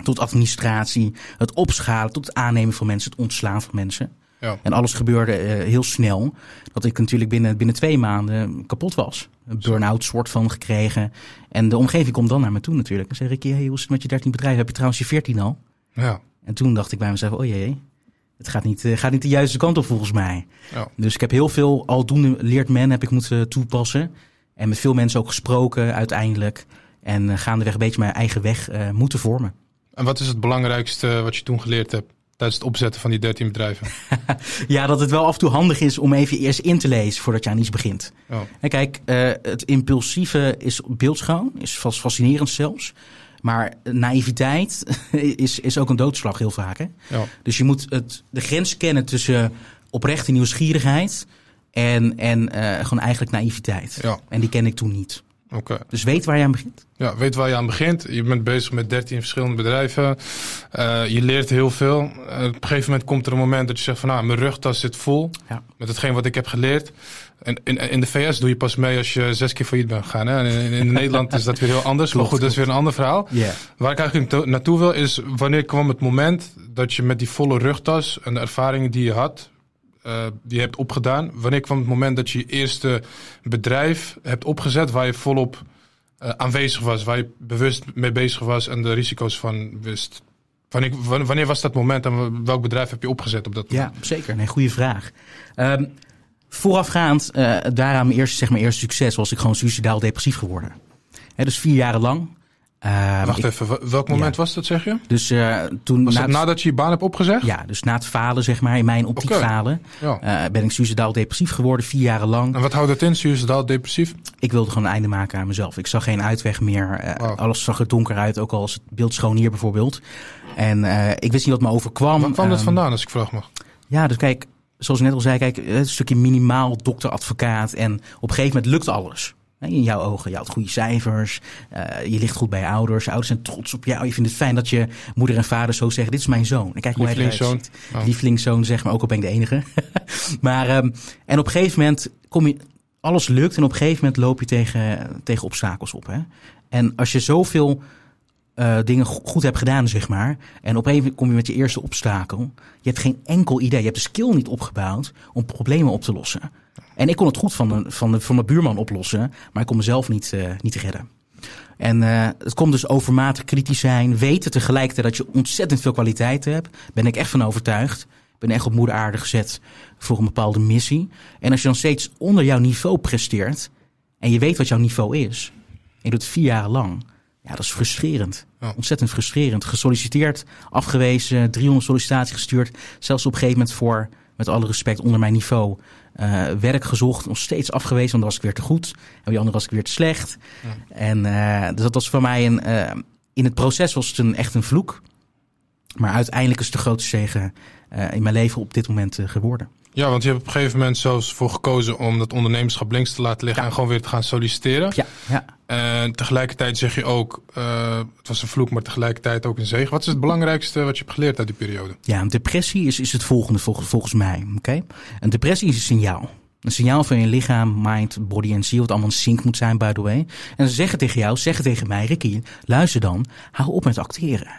Speaker 2: tot administratie. Het opschalen tot het aannemen van mensen. Het ontslaan van mensen.
Speaker 1: Ja.
Speaker 2: En alles gebeurde uh, heel snel. Dat ik natuurlijk binnen, binnen twee maanden kapot was. Een burn-out soort van gekregen. En de omgeving komt dan naar me toe natuurlijk. En zeg ik, hey, hoe is het met je 13 bedrijven? Heb je trouwens je 14 al?
Speaker 1: Ja.
Speaker 2: En toen dacht ik bij mezelf, oh jee, het gaat niet, uh, gaat niet de juiste kant op volgens mij.
Speaker 1: Ja.
Speaker 2: Dus ik heb heel veel aldoende leert men heb ik moeten toepassen. En met veel mensen ook gesproken uiteindelijk. En uh, gaandeweg een beetje mijn eigen weg uh, moeten vormen.
Speaker 1: En wat is het belangrijkste wat je toen geleerd hebt? Tijdens het opzetten van die 13 bedrijven?
Speaker 2: ja, dat het wel af en toe handig is om even eerst in te lezen voordat je aan iets begint.
Speaker 1: Oh.
Speaker 2: En kijk, uh, het impulsieve is beeldschoon, is vast fascinerend zelfs. Maar naïviteit is, is ook een doodslag heel vaak. Hè?
Speaker 1: Ja.
Speaker 2: Dus je moet het, de grens kennen tussen oprechte nieuwsgierigheid en, en uh, gewoon eigenlijk naïviteit.
Speaker 1: Ja.
Speaker 2: En die ken ik toen niet.
Speaker 1: Okay.
Speaker 2: Dus weet waar je aan begint.
Speaker 1: Ja, weet waar je aan begint. Je bent bezig met 13 verschillende bedrijven. Uh, je leert heel veel. Uh, op een gegeven moment komt er een moment dat je zegt van nou, mijn rugtas zit vol
Speaker 2: ja.
Speaker 1: met hetgeen wat ik heb geleerd. En in, in de VS doe je pas mee als je zes keer failliet bent gegaan. Hè? En in, in Nederland is dat weer heel anders.
Speaker 2: Klopt,
Speaker 1: maar goed, dat is weer een ander verhaal.
Speaker 2: Yeah.
Speaker 1: Waar ik eigenlijk naartoe wil is wanneer kwam het moment dat je met die volle rugtas en de ervaringen die je had, uh, die je hebt opgedaan. Wanneer kwam het moment dat je je eerste bedrijf hebt opgezet waar je volop uh, aanwezig was, waar je bewust mee bezig was en de risico's van wist? Wanneer, wanneer was dat moment en welk bedrijf heb je opgezet op dat moment?
Speaker 2: Ja, zeker. Nee, goede vraag. Um, voorafgaand uh, daaraan mijn eerste, zeg maar, eerste succes was ik gewoon suicidaal depressief geworden. He, dus vier jaren lang.
Speaker 1: Uh, Wacht ik, even, welk moment ja. was dat, zeg je?
Speaker 2: Dus uh, toen.
Speaker 1: Was na het, nadat je je baan hebt opgezegd?
Speaker 2: Ja, dus na het falen, zeg maar, in mijn optiek
Speaker 1: okay.
Speaker 2: falen,
Speaker 1: ja.
Speaker 2: uh, ben ik suicidaal depressief geworden, vier jaren lang.
Speaker 1: En wat houdt dat in, suicidaal depressief?
Speaker 2: Ik wilde gewoon een einde maken aan mezelf. Ik zag geen uitweg meer.
Speaker 1: Wow.
Speaker 2: Alles zag er donker uit, ook al was het beeld schoon hier bijvoorbeeld. En eh, ik wist niet wat me overkwam.
Speaker 1: Waar kwam dat
Speaker 2: Um,
Speaker 1: vandaan, als ik vraag mag?
Speaker 2: Ja, dus kijk, zoals ik net al zei, kijk, een stukje minimaal dokter, advocaat. En op een gegeven moment lukt alles. In jouw ogen, je had goede cijfers, uh, je ligt goed bij je ouders, je ouders zijn trots op jou. Je vindt het fijn dat je moeder en vader zo zeggen, dit is mijn zoon. En kijk hoe hij eruit ziet. Oh. Lievelingszoon, zeg maar, ook al ben ik de enige. maar, um, en op een gegeven moment kom je, alles lukt en op een gegeven moment loop je tegen, tegen obstakels op. Hè? En als je zoveel uh, dingen goed hebt gedaan, zeg maar. En op een kom je met je eerste obstakel. Je hebt geen enkel idee. Je hebt de skill niet opgebouwd om problemen op te lossen. En ik kon het goed van, de, van, de, van mijn buurman oplossen, maar ik kon mezelf niet, uh, niet redden. En uh, het komt dus overmatig kritisch zijn, weten tegelijkertijd dat je ontzettend veel kwaliteit hebt. Ben ik echt van overtuigd. Ben echt op moeder aarde gezet voor een bepaalde missie. En als je dan steeds onder jouw niveau presteert en je weet wat jouw niveau is, en je doet het vier jaar lang, ja, dat is frustrerend. Ontzettend frustrerend. Gesolliciteerd, afgewezen, 300 sollicitaties gestuurd. Zelfs op een gegeven moment voor, met alle respect, onder mijn niveau. Uh, werk gezocht, nog steeds afgewezen, want dan was ik weer te goed. En die andere was ik weer te slecht. Ja. En uh, dus dat was voor mij een. Uh, in het proces was het een, echt een vloek. Maar uiteindelijk is het de grootste zegen in mijn leven op dit moment geworden.
Speaker 1: Ja, want je hebt op een gegeven moment zelfs voor gekozen om dat ondernemerschap links te laten liggen en gewoon weer te gaan solliciteren.
Speaker 2: Ja, ja.
Speaker 1: En tegelijkertijd zeg je ook, uh, het was een vloek, maar tegelijkertijd ook een zegen. Wat is het belangrijkste wat je hebt geleerd uit die periode?
Speaker 2: Ja, een depressie is, is het volgende volgens, volgens mij. Oké, Een depressie is een signaal. Een signaal van je lichaam, mind, body en ziel, wat allemaal sync moet zijn, by the way. En ze zeggen tegen jou, zeggen tegen mij, Ricky, luister dan, hou op met acteren.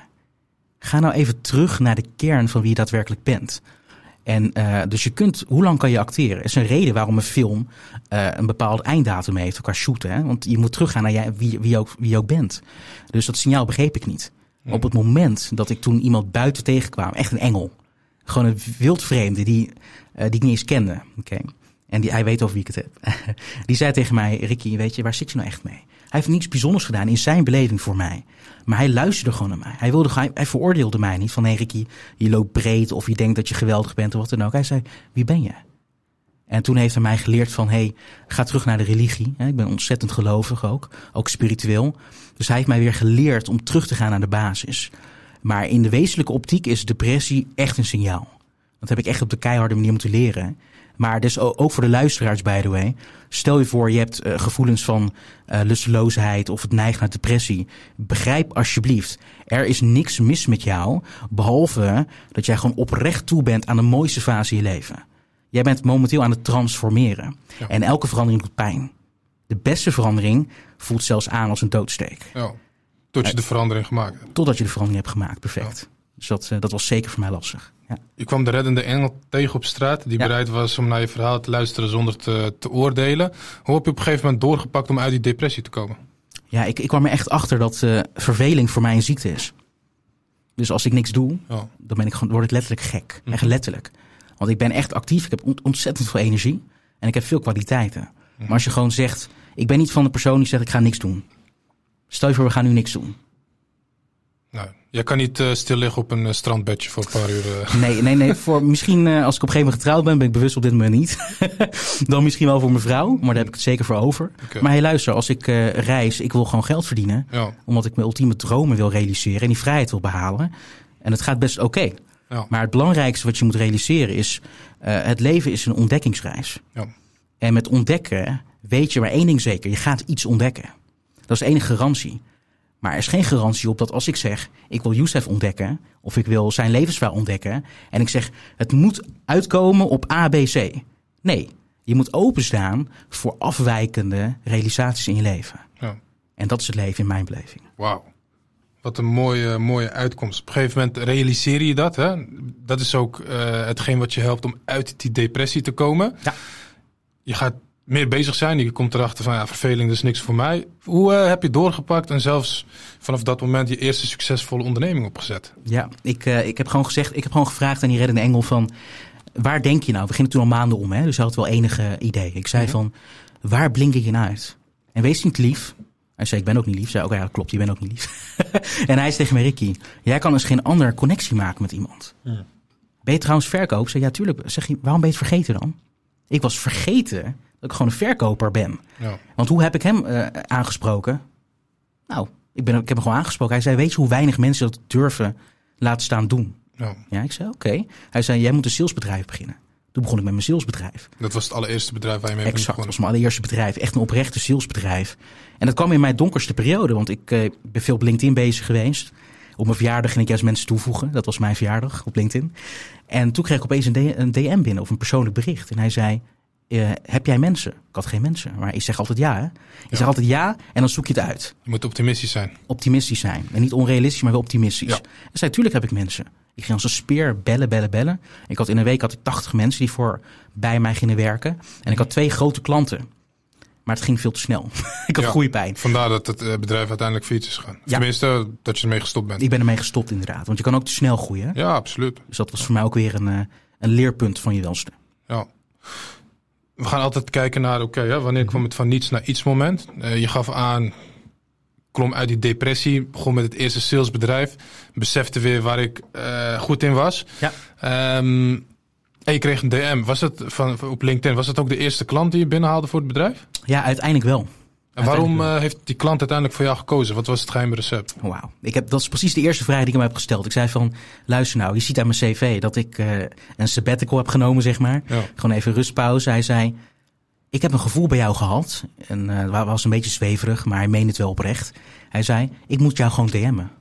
Speaker 2: Ga nou even terug naar de kern van wie je daadwerkelijk bent. En uh, dus je kunt, hoe lang kan je acteren? Er is een reden waarom een film uh, een bepaald einddatum heeft qua shooten. Hè? Want je moet teruggaan naar jij, wie, wie, ook, wie je ook bent. Dus dat signaal begreep ik niet. Op het moment dat ik toen iemand buiten tegenkwam, echt een engel. Gewoon een wildvreemde die, uh, die ik niet eens kende. Okay. En die, hij weet over wie ik het heb. die zei tegen mij, Ricky, weet je, waar zit je nou echt mee? Hij heeft niets bijzonders gedaan in zijn beleving voor mij. Maar hij luisterde gewoon naar mij. Hij, wilde, hij, hij veroordeelde mij niet van, hé Ricky, je loopt breed of je denkt dat je geweldig bent of wat dan ook. Hij zei, wie ben je? En toen heeft hij mij geleerd van, hé, hey, ga terug naar de religie. Ik ben ontzettend gelovig ook, ook spiritueel. Dus hij heeft mij weer geleerd om terug te gaan naar de basis. Maar in de wezenlijke optiek is depressie echt een signaal. Dat heb ik echt op de keiharde manier moeten leren. Maar dus ook voor de luisteraars, by the way. Stel je voor, je hebt uh, gevoelens van uh, lusteloosheid of het neigt naar depressie. Begrijp alsjeblieft, er is niks mis met jou. Behalve dat jij gewoon oprecht toe bent aan de mooiste fase in je leven. Jij bent momenteel aan het transformeren. Ja. En elke verandering doet pijn. De beste verandering voelt zelfs aan als een doodsteek.
Speaker 1: Ja. Tot je de verandering gemaakt hebt.
Speaker 2: Totdat je de verandering hebt gemaakt, perfect. Ja. Dus dat, uh, dat was zeker voor mij lastig. Ja.
Speaker 1: Je kwam de reddende engel tegen op straat, die ja. bereid was om naar je verhaal te luisteren zonder te, te oordelen. Hoe heb je op een gegeven moment doorgepakt om uit die depressie te komen?
Speaker 2: Ja, ik, ik kwam er echt achter dat uh, verveling voor mij een ziekte is. Dus als ik niks doe, oh. dan ben ik gewoon, word ik letterlijk gek. Mm. Echt letterlijk. Want ik ben echt actief, ik heb ontzettend veel energie en ik heb veel kwaliteiten. Mm. Maar als je gewoon zegt, ik ben niet van de persoon die zegt ik ga niks doen. Stel je voor, we gaan nu niks doen.
Speaker 1: Jij kan niet uh, stil liggen op een uh, strandbedje voor een paar uur. Uh.
Speaker 2: Nee, nee, nee. Voor, misschien als ik op een gegeven moment getrouwd ben, ben ik bewust op dit moment niet. Dan misschien wel voor mijn vrouw, maar daar heb ik het zeker voor over. Okay. Maar hey, luister, als ik reis, ik wil gewoon geld verdienen. Ja. Omdat ik mijn ultieme dromen wil realiseren en die vrijheid wil behalen. En het gaat best oké. Okay. Ja. Maar het belangrijkste wat je moet realiseren is, het leven is een ontdekkingsreis. Ja. En met ontdekken weet je maar één ding zeker, je gaat iets ontdekken. Dat is de enige garantie. Maar er is geen garantie op dat als ik zeg, ik wil Youssef ontdekken, of ik wil zijn levensverhaal ontdekken, en ik zeg, het moet uitkomen op A, B, C. Nee, je moet openstaan voor afwijkende realisaties in je leven. Ja. En dat is het leven in mijn beleving.
Speaker 1: Wauw. Wat een mooie, mooie uitkomst. Op een gegeven moment realiseer je dat. Hè? Dat is ook uh, hetgeen wat je helpt om uit die depressie te komen. Ja. Je gaat meer bezig zijn. Je komt erachter van ja, verveling is niks voor mij. Hoe uh, heb je doorgepakt en zelfs vanaf dat moment je eerste succesvolle onderneming opgezet?
Speaker 2: Ja, ik, uh, ik heb gewoon gezegd, ik heb gewoon gevraagd aan die reddende engel van waar denk je nou? We gingen toen al maanden om, hè? dus hij had wel enige idee. Ik zei -hmm. van waar blink ik je nou uit? En wees niet lief. Hij zei, ik ben ook niet lief. zei, oké, okay, ja, klopt, je bent ook niet lief. en hij zei tegen mij, Ricky, jij kan dus geen andere connectie maken met iemand. Mm. Ben je trouwens verkoop? Zei, ja, tuurlijk. Zeg je, waarom ben je het vergeten dan? Ik was vergeten dat ik gewoon een verkoper ben. Ja. Want hoe heb ik hem uh, aangesproken? Nou, ik, ben, ik heb hem gewoon aangesproken. Hij zei, weet je hoe weinig mensen dat durven laten staan doen? Ja, ja ik zei, oké. Okay. Hij zei, jij moet een salesbedrijf beginnen. Toen begon ik met mijn salesbedrijf.
Speaker 1: Dat was het allereerste bedrijf waar je mee bent
Speaker 2: Exact, dat was mijn allereerste bedrijf. Echt een oprechte salesbedrijf. En dat kwam in mijn donkerste periode, want ik eh, ben veel op LinkedIn bezig geweest. Op mijn verjaardag ging ik juist mensen toevoegen. Dat was mijn verjaardag op LinkedIn. En toen kreeg ik opeens een DM binnen of een persoonlijk bericht. En hij zei, eh, heb jij mensen? Ik had geen mensen, maar ik zeg altijd ja. Hè? Ik zeg altijd ja en dan zoek je het uit.
Speaker 1: Je moet optimistisch zijn.
Speaker 2: Optimistisch zijn. En niet onrealistisch, maar wel optimistisch.
Speaker 1: Ja.
Speaker 2: En zei, tuurlijk heb ik mensen. Ik ging als een speer bellen, bellen, bellen. Ik had in een week had ik 80 mensen die voor bij mij gingen werken. En ik had twee grote klanten. Maar het ging veel te snel. ik had
Speaker 1: Ja.
Speaker 2: groeipijn.
Speaker 1: Vandaar dat het eh, bedrijf uiteindelijk failliet is gegaan.
Speaker 2: Ja.
Speaker 1: Tenminste, dat je ermee gestopt bent.
Speaker 2: Ik ben ermee gestopt inderdaad. Want je kan ook te snel groeien.
Speaker 1: Ja, absoluut.
Speaker 2: Dus dat was voor mij ook weer een, eh, een leerpunt van je welste.
Speaker 1: Ja. We gaan altijd kijken naar, oké, ja, wanneer kwam het van niets naar iets moment? Eh, je gaf aan, klom uit die depressie, begon met het eerste salesbedrijf, besefte weer waar ik eh, goed in was.
Speaker 2: Ja.
Speaker 1: Ehm, en je kreeg een DM. Was het van, op LinkedIn, was het ook de eerste klant die je binnenhaalde voor het bedrijf?
Speaker 2: Ja, uiteindelijk wel.
Speaker 1: En waarom eh, heeft die klant uiteindelijk voor jou gekozen? Wat was het geheime recept?
Speaker 2: Wauw. Ik heb, dat is precies de eerste vraag die ik hem heb gesteld. Ik zei van, luister nou, je ziet aan mijn cv dat ik eh, een sabbatical heb genomen, zeg maar.
Speaker 1: Ja.
Speaker 2: Gewoon even rustpauze. Hij zei, ik heb een gevoel bij jou gehad. En het was een beetje zweverig, maar hij meende het wel oprecht. Hij zei, ik moet jou gewoon DM'en.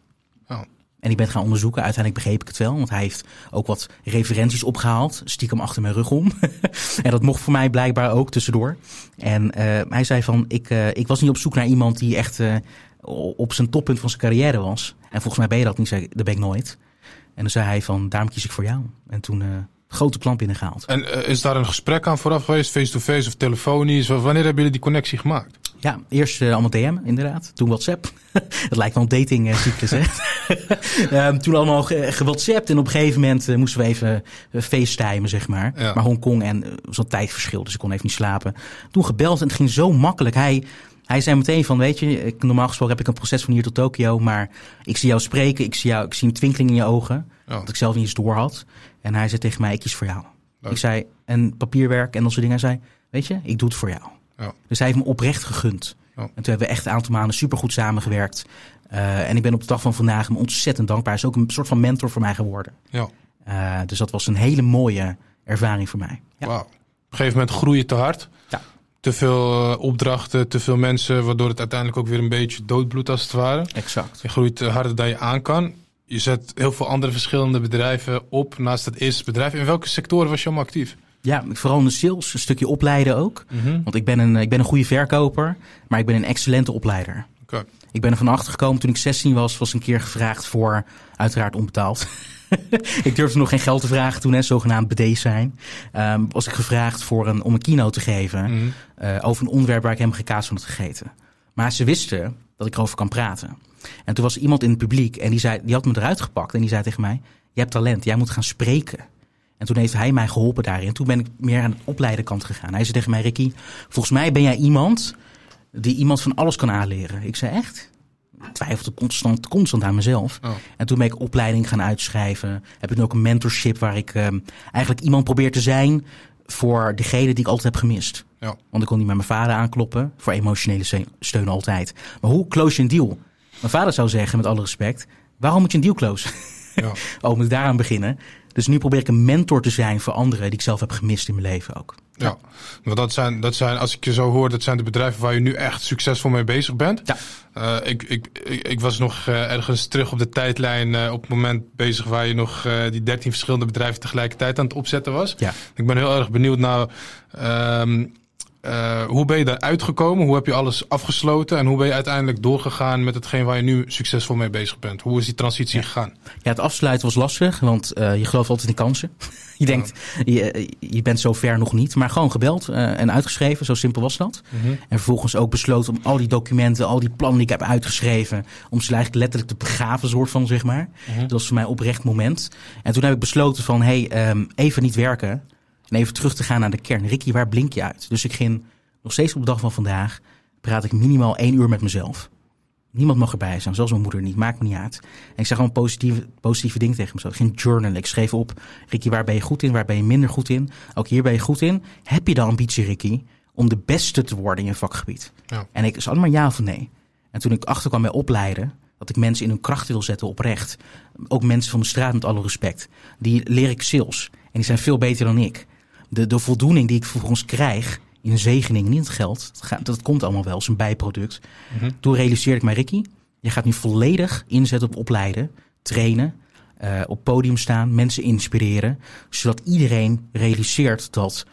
Speaker 2: En ik ben gaan onderzoeken. Uiteindelijk begreep ik het wel. Want hij heeft ook wat referenties opgehaald. Stiekem achter mijn rug om. en dat mocht voor mij blijkbaar ook tussendoor. En eh, hij zei van, ik, eh, ik was niet op zoek naar iemand die echt eh, op zijn toppunt van zijn carrière was. En volgens mij ben je dat niet. Zei, dat ben ik nooit. En dan zei hij van, daarom kies ik voor jou. En toen grote klant binnengehaald.
Speaker 1: En is daar een gesprek aan vooraf geweest, face-to-face of telefonisch? Wanneer hebben jullie die connectie gemaakt?
Speaker 2: Ja, eerst eh, allemaal DM inderdaad. Toen WhatsApp. Het lijkt wel een datingcyclus, hè? Ehm, toen allemaal ge- gewhatsappt. En op een gegeven moment eh, moesten we even facetimen, zeg maar.
Speaker 1: Ja.
Speaker 2: Maar Hongkong en een tijdverschil, dus ik kon even niet slapen. Toen gebeld en het ging zo makkelijk. Hij, hij zei meteen van, weet je, ik, normaal gesproken heb ik een proces van hier tot Tokio. Maar ik zie jou spreken, ik zie, jou, ik zie een twinkeling in je ogen.
Speaker 1: Ja.
Speaker 2: Dat ik zelf niet eens door had. En hij zei tegen mij, ik kies voor jou.
Speaker 1: Leuk.
Speaker 2: Ik zei, en papierwerk en dat soort dingen. Hij zei, weet je, ik doe het voor jou.
Speaker 1: Ja.
Speaker 2: Dus hij heeft me oprecht gegund.
Speaker 1: Ja.
Speaker 2: En toen hebben we echt een aantal maanden supergoed samengewerkt. Uh, en ik ben op de dag van vandaag hem ontzettend dankbaar. Hij is ook een soort van mentor voor mij geworden.
Speaker 1: Ja.
Speaker 2: Uh, dus dat was een hele mooie ervaring voor mij. Ja.
Speaker 1: Wauw. Op een gegeven moment groei je te hard.
Speaker 2: Ja.
Speaker 1: Te veel uh, opdrachten, te veel mensen, waardoor het uiteindelijk ook weer een beetje doodbloedt als het ware.
Speaker 2: Exact.
Speaker 1: Je groeit harder dan je aan kan. Je zet heel veel andere verschillende bedrijven op naast het eerste bedrijf. In welke sectoren was je allemaal actief?
Speaker 2: Ja, vooral in de sales, een stukje opleiden ook.
Speaker 1: Mm -hmm.
Speaker 2: Want ik ben, een, ik ben een goede verkoper, maar ik ben een excellente opleider.
Speaker 1: Okay.
Speaker 2: Ik ben er van achter gekomen toen ik 16 was, was een keer gevraagd voor, uiteraard onbetaald. ik durfde nog geen geld te vragen toen, hè, zogenaamd bedeesd zijn. Um, was ik gevraagd voor een, om een keynote te geven
Speaker 1: Mhm.
Speaker 2: mm -hmm. uh, over een onderwerp waar ik helemaal geen kaas van had gegeten. Maar ze wisten dat ik erover kan praten. En toen was iemand in het publiek en die, zei, die had me eruit gepakt en die zei tegen mij: Je hebt talent, jij moet gaan spreken. En toen heeft hij mij geholpen daarin. Toen ben ik meer aan het opleiden kant gegaan. Hij zei tegen mij: Ricky, volgens mij ben jij iemand die iemand van alles kan aanleren. Ik zei: Echt? Ik twijfelde constant, constant aan mezelf.
Speaker 1: Oh.
Speaker 2: En toen ben ik opleiding gaan uitschrijven. Heb ik nu ook een mentorship waar ik um, eigenlijk iemand probeer te zijn voor degene die ik altijd heb gemist.
Speaker 1: Ja.
Speaker 2: Want ik kon niet met mijn vader aankloppen. Voor emotionele steun altijd. Maar hoe close je een deal? Mijn vader zou zeggen, met alle respect, waarom moet je een deal closen?
Speaker 1: Ja.
Speaker 2: oh, moet ik daaraan beginnen? Dus nu probeer ik een mentor te zijn voor anderen die ik zelf heb gemist in mijn leven ook.
Speaker 1: Ja, want dat zijn, dat zijn, als ik je zo hoor, dat zijn de bedrijven waar je nu echt succesvol mee bezig bent.
Speaker 2: Ja.
Speaker 1: Uh, ik, ik, ik, ik, was nog uh, ergens terug op de tijdlijn uh, op het moment bezig waar je nog die 13 verschillende bedrijven tegelijkertijd aan het opzetten was.
Speaker 2: Ja.
Speaker 1: Ik ben heel erg benieuwd naar um, uh, hoe ben je daar uitgekomen? Hoe heb je alles afgesloten? En hoe ben je uiteindelijk doorgegaan met hetgeen waar je nu succesvol mee bezig bent? Hoe is die transitie
Speaker 2: ja.
Speaker 1: gegaan?
Speaker 2: Ja, het afsluiten was lastig, want uh, je gelooft altijd in kansen. je denkt, je, je bent zo ver nog niet. Maar gewoon gebeld uh, en uitgeschreven, zo simpel was dat.
Speaker 1: Mm -hmm.
Speaker 2: En vervolgens ook besloten om al die documenten, al die plannen die ik heb uitgeschreven... om ze eigenlijk letterlijk te begraven, soort van, zeg maar.
Speaker 1: Mm -hmm.
Speaker 2: Dat was voor mij oprecht moment. En toen heb ik besloten van, hé, hey, um, even niet werken... En even terug te gaan naar de kern. Ricky, waar blink je uit? Dus ik ging nog steeds op de dag van vandaag. praat ik minimaal één uur met mezelf. Niemand mag erbij zijn, zelfs mijn moeder niet. Maakt me niet uit. En ik zeg gewoon positieve, positieve dingen tegen mezelf. Ik ging journalen. Ik schreef op, Ricky, waar ben je goed in? Waar ben je minder goed in? Ook hier ben je goed in. Heb je de ambitie, Ricky, om de beste te worden in je vakgebied?
Speaker 1: Ja.
Speaker 2: En ik zei maar ja of nee. En toen ik achterkwam bij opleiden, dat ik mensen in hun kracht wil zetten oprecht. Ook mensen van de straat met alle respect. Die leer ik sales. En die zijn veel beter dan ik. De, de voldoening die ik vervolgens krijg in zegening, niet het geld, dat, gaat, dat komt allemaal wel als een bijproduct.
Speaker 1: Mhm.
Speaker 2: Toen realiseerde ik mij, Ricky, je gaat nu volledig inzetten op opleiden, trainen, eh, op podium staan, mensen inspireren, zodat iedereen realiseert dat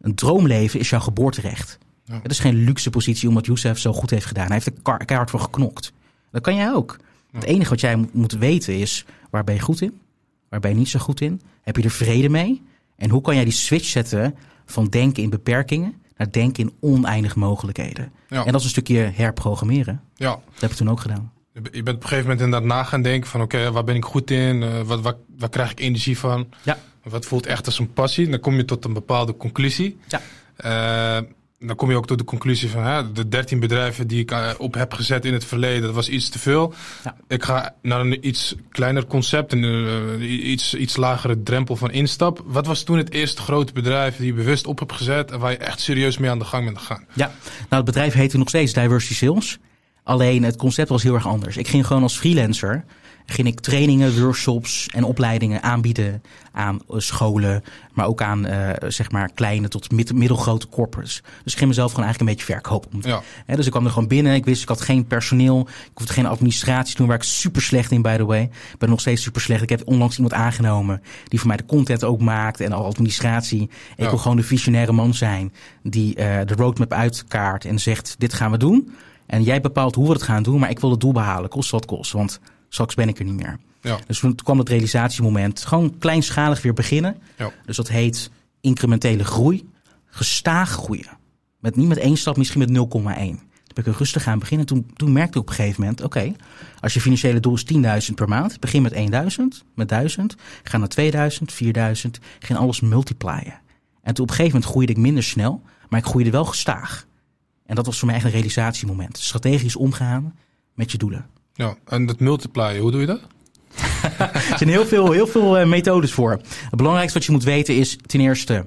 Speaker 2: een droomleven is jouw geboorterecht.
Speaker 1: Ja.
Speaker 2: Het is geen luxe positie omdat Youssef zo goed heeft gedaan. Hij heeft er keihard voor geknokt. Dat kan jij ook. Het enige wat jij moet, moet weten is, waar ben je goed in? Waar ben je niet zo goed in? Heb je er vrede mee? En hoe kan jij die switch zetten van denken in beperkingen naar denken in oneindige mogelijkheden?
Speaker 1: Ja.
Speaker 2: En dat is een stukje herprogrammeren.
Speaker 1: Ja,
Speaker 2: Dat heb ik toen ook gedaan.
Speaker 1: je bent op een gegeven moment inderdaad na gaan denken van oké, waar ben ik goed in? Wat, wat, waar krijg ik energie van?
Speaker 2: Ja.
Speaker 1: Wat voelt echt als een passie? Dan kom je tot een bepaalde conclusie.
Speaker 2: Ja.
Speaker 1: Eh, dan kom je ook tot de conclusie van hè, de 13 bedrijven die ik eh, op heb gezet in het verleden, dat was iets te veel.
Speaker 2: Ja.
Speaker 1: Ik ga naar een iets kleiner concept, een eh, iets, iets lagere drempel van instap. Wat was toen het eerste grote bedrijf die je bewust op hebt gezet en waar je echt serieus mee aan de gang bent gegaan?
Speaker 2: Ja, nou het bedrijf heette nog steeds Diversity Sales. Alleen het concept was heel erg anders. Ik ging gewoon als freelancer ging ik trainingen, workshops en opleidingen aanbieden aan eh, scholen, maar ook aan eh, zeg maar kleine tot mid- middelgrote corporates. Dus ik ging mezelf gewoon eigenlijk een beetje verkopen.
Speaker 1: Ja.
Speaker 2: Dus ik kwam er gewoon binnen. Ik wist, ik had geen personeel. Ik hoefde geen administratie te doen, waar ik super slecht in, by the way. Ik ben nog steeds super slecht. Ik heb onlangs iemand aangenomen die voor mij de content ook maakt en al administratie. En ik wil gewoon de visionaire man zijn die eh, de roadmap uitkaart en zegt, dit gaan we doen. En jij bepaalt hoe we het gaan doen, maar ik wil het doel behalen, kost wat kost. Want straks ben ik er niet meer.
Speaker 1: Ja.
Speaker 2: Dus toen kwam het realisatiemoment. Gewoon kleinschalig weer beginnen.
Speaker 1: Ja.
Speaker 2: Dus dat heet incrementele groei. Gestaag groeien. Met, niet met één stap, misschien met 0,1. Toen ben ik rustig aan beginnen. Toen, toen merkte ik op een gegeven moment, oké, als je financiële doel is 10.000 per maand, begin met 1.000, met 1000, ga naar 2000, 4000, ging alles multiplyen. En toen op een gegeven moment groeide ik minder snel, maar ik groeide wel gestaag. En dat was voor mij echt een realisatiemoment. Strategisch omgaan met je doelen.
Speaker 1: Ja. En dat multiplyen, hoe doe je dat?
Speaker 2: Er zijn heel veel, heel veel eh, methodes voor. Het belangrijkste wat je moet weten is ten eerste,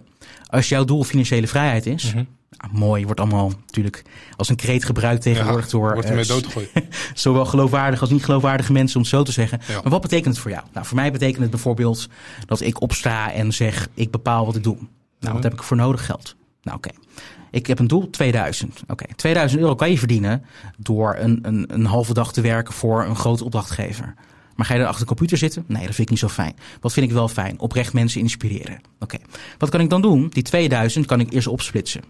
Speaker 2: als jouw doel financiële vrijheid is, nou, mooi, wordt allemaal natuurlijk als een kreet gebruikt tegenwoordig door
Speaker 1: wordt ermee
Speaker 2: eh,
Speaker 1: doodgegooid.
Speaker 2: zowel geloofwaardige als niet geloofwaardige mensen, om het zo te zeggen.
Speaker 1: Ja.
Speaker 2: Maar wat betekent het voor jou? Nou, voor mij betekent het bijvoorbeeld dat ik opsta en zeg, ik bepaal wat ik doe. Nou,
Speaker 1: Mhm.
Speaker 2: wat heb ik voor nodig? Geld. Nou, oké. Ik heb een doel, 2000. Oké, 2000 euro kan je verdienen door een, een, een halve dag te werken voor een grote opdrachtgever. Maar ga je dan achter de computer zitten? Nee, dat vind ik niet zo fijn. Wat vind ik wel fijn? Oprecht mensen inspireren. Oké, wat kan ik dan doen? Die 2000 kan ik eerst opsplitsen.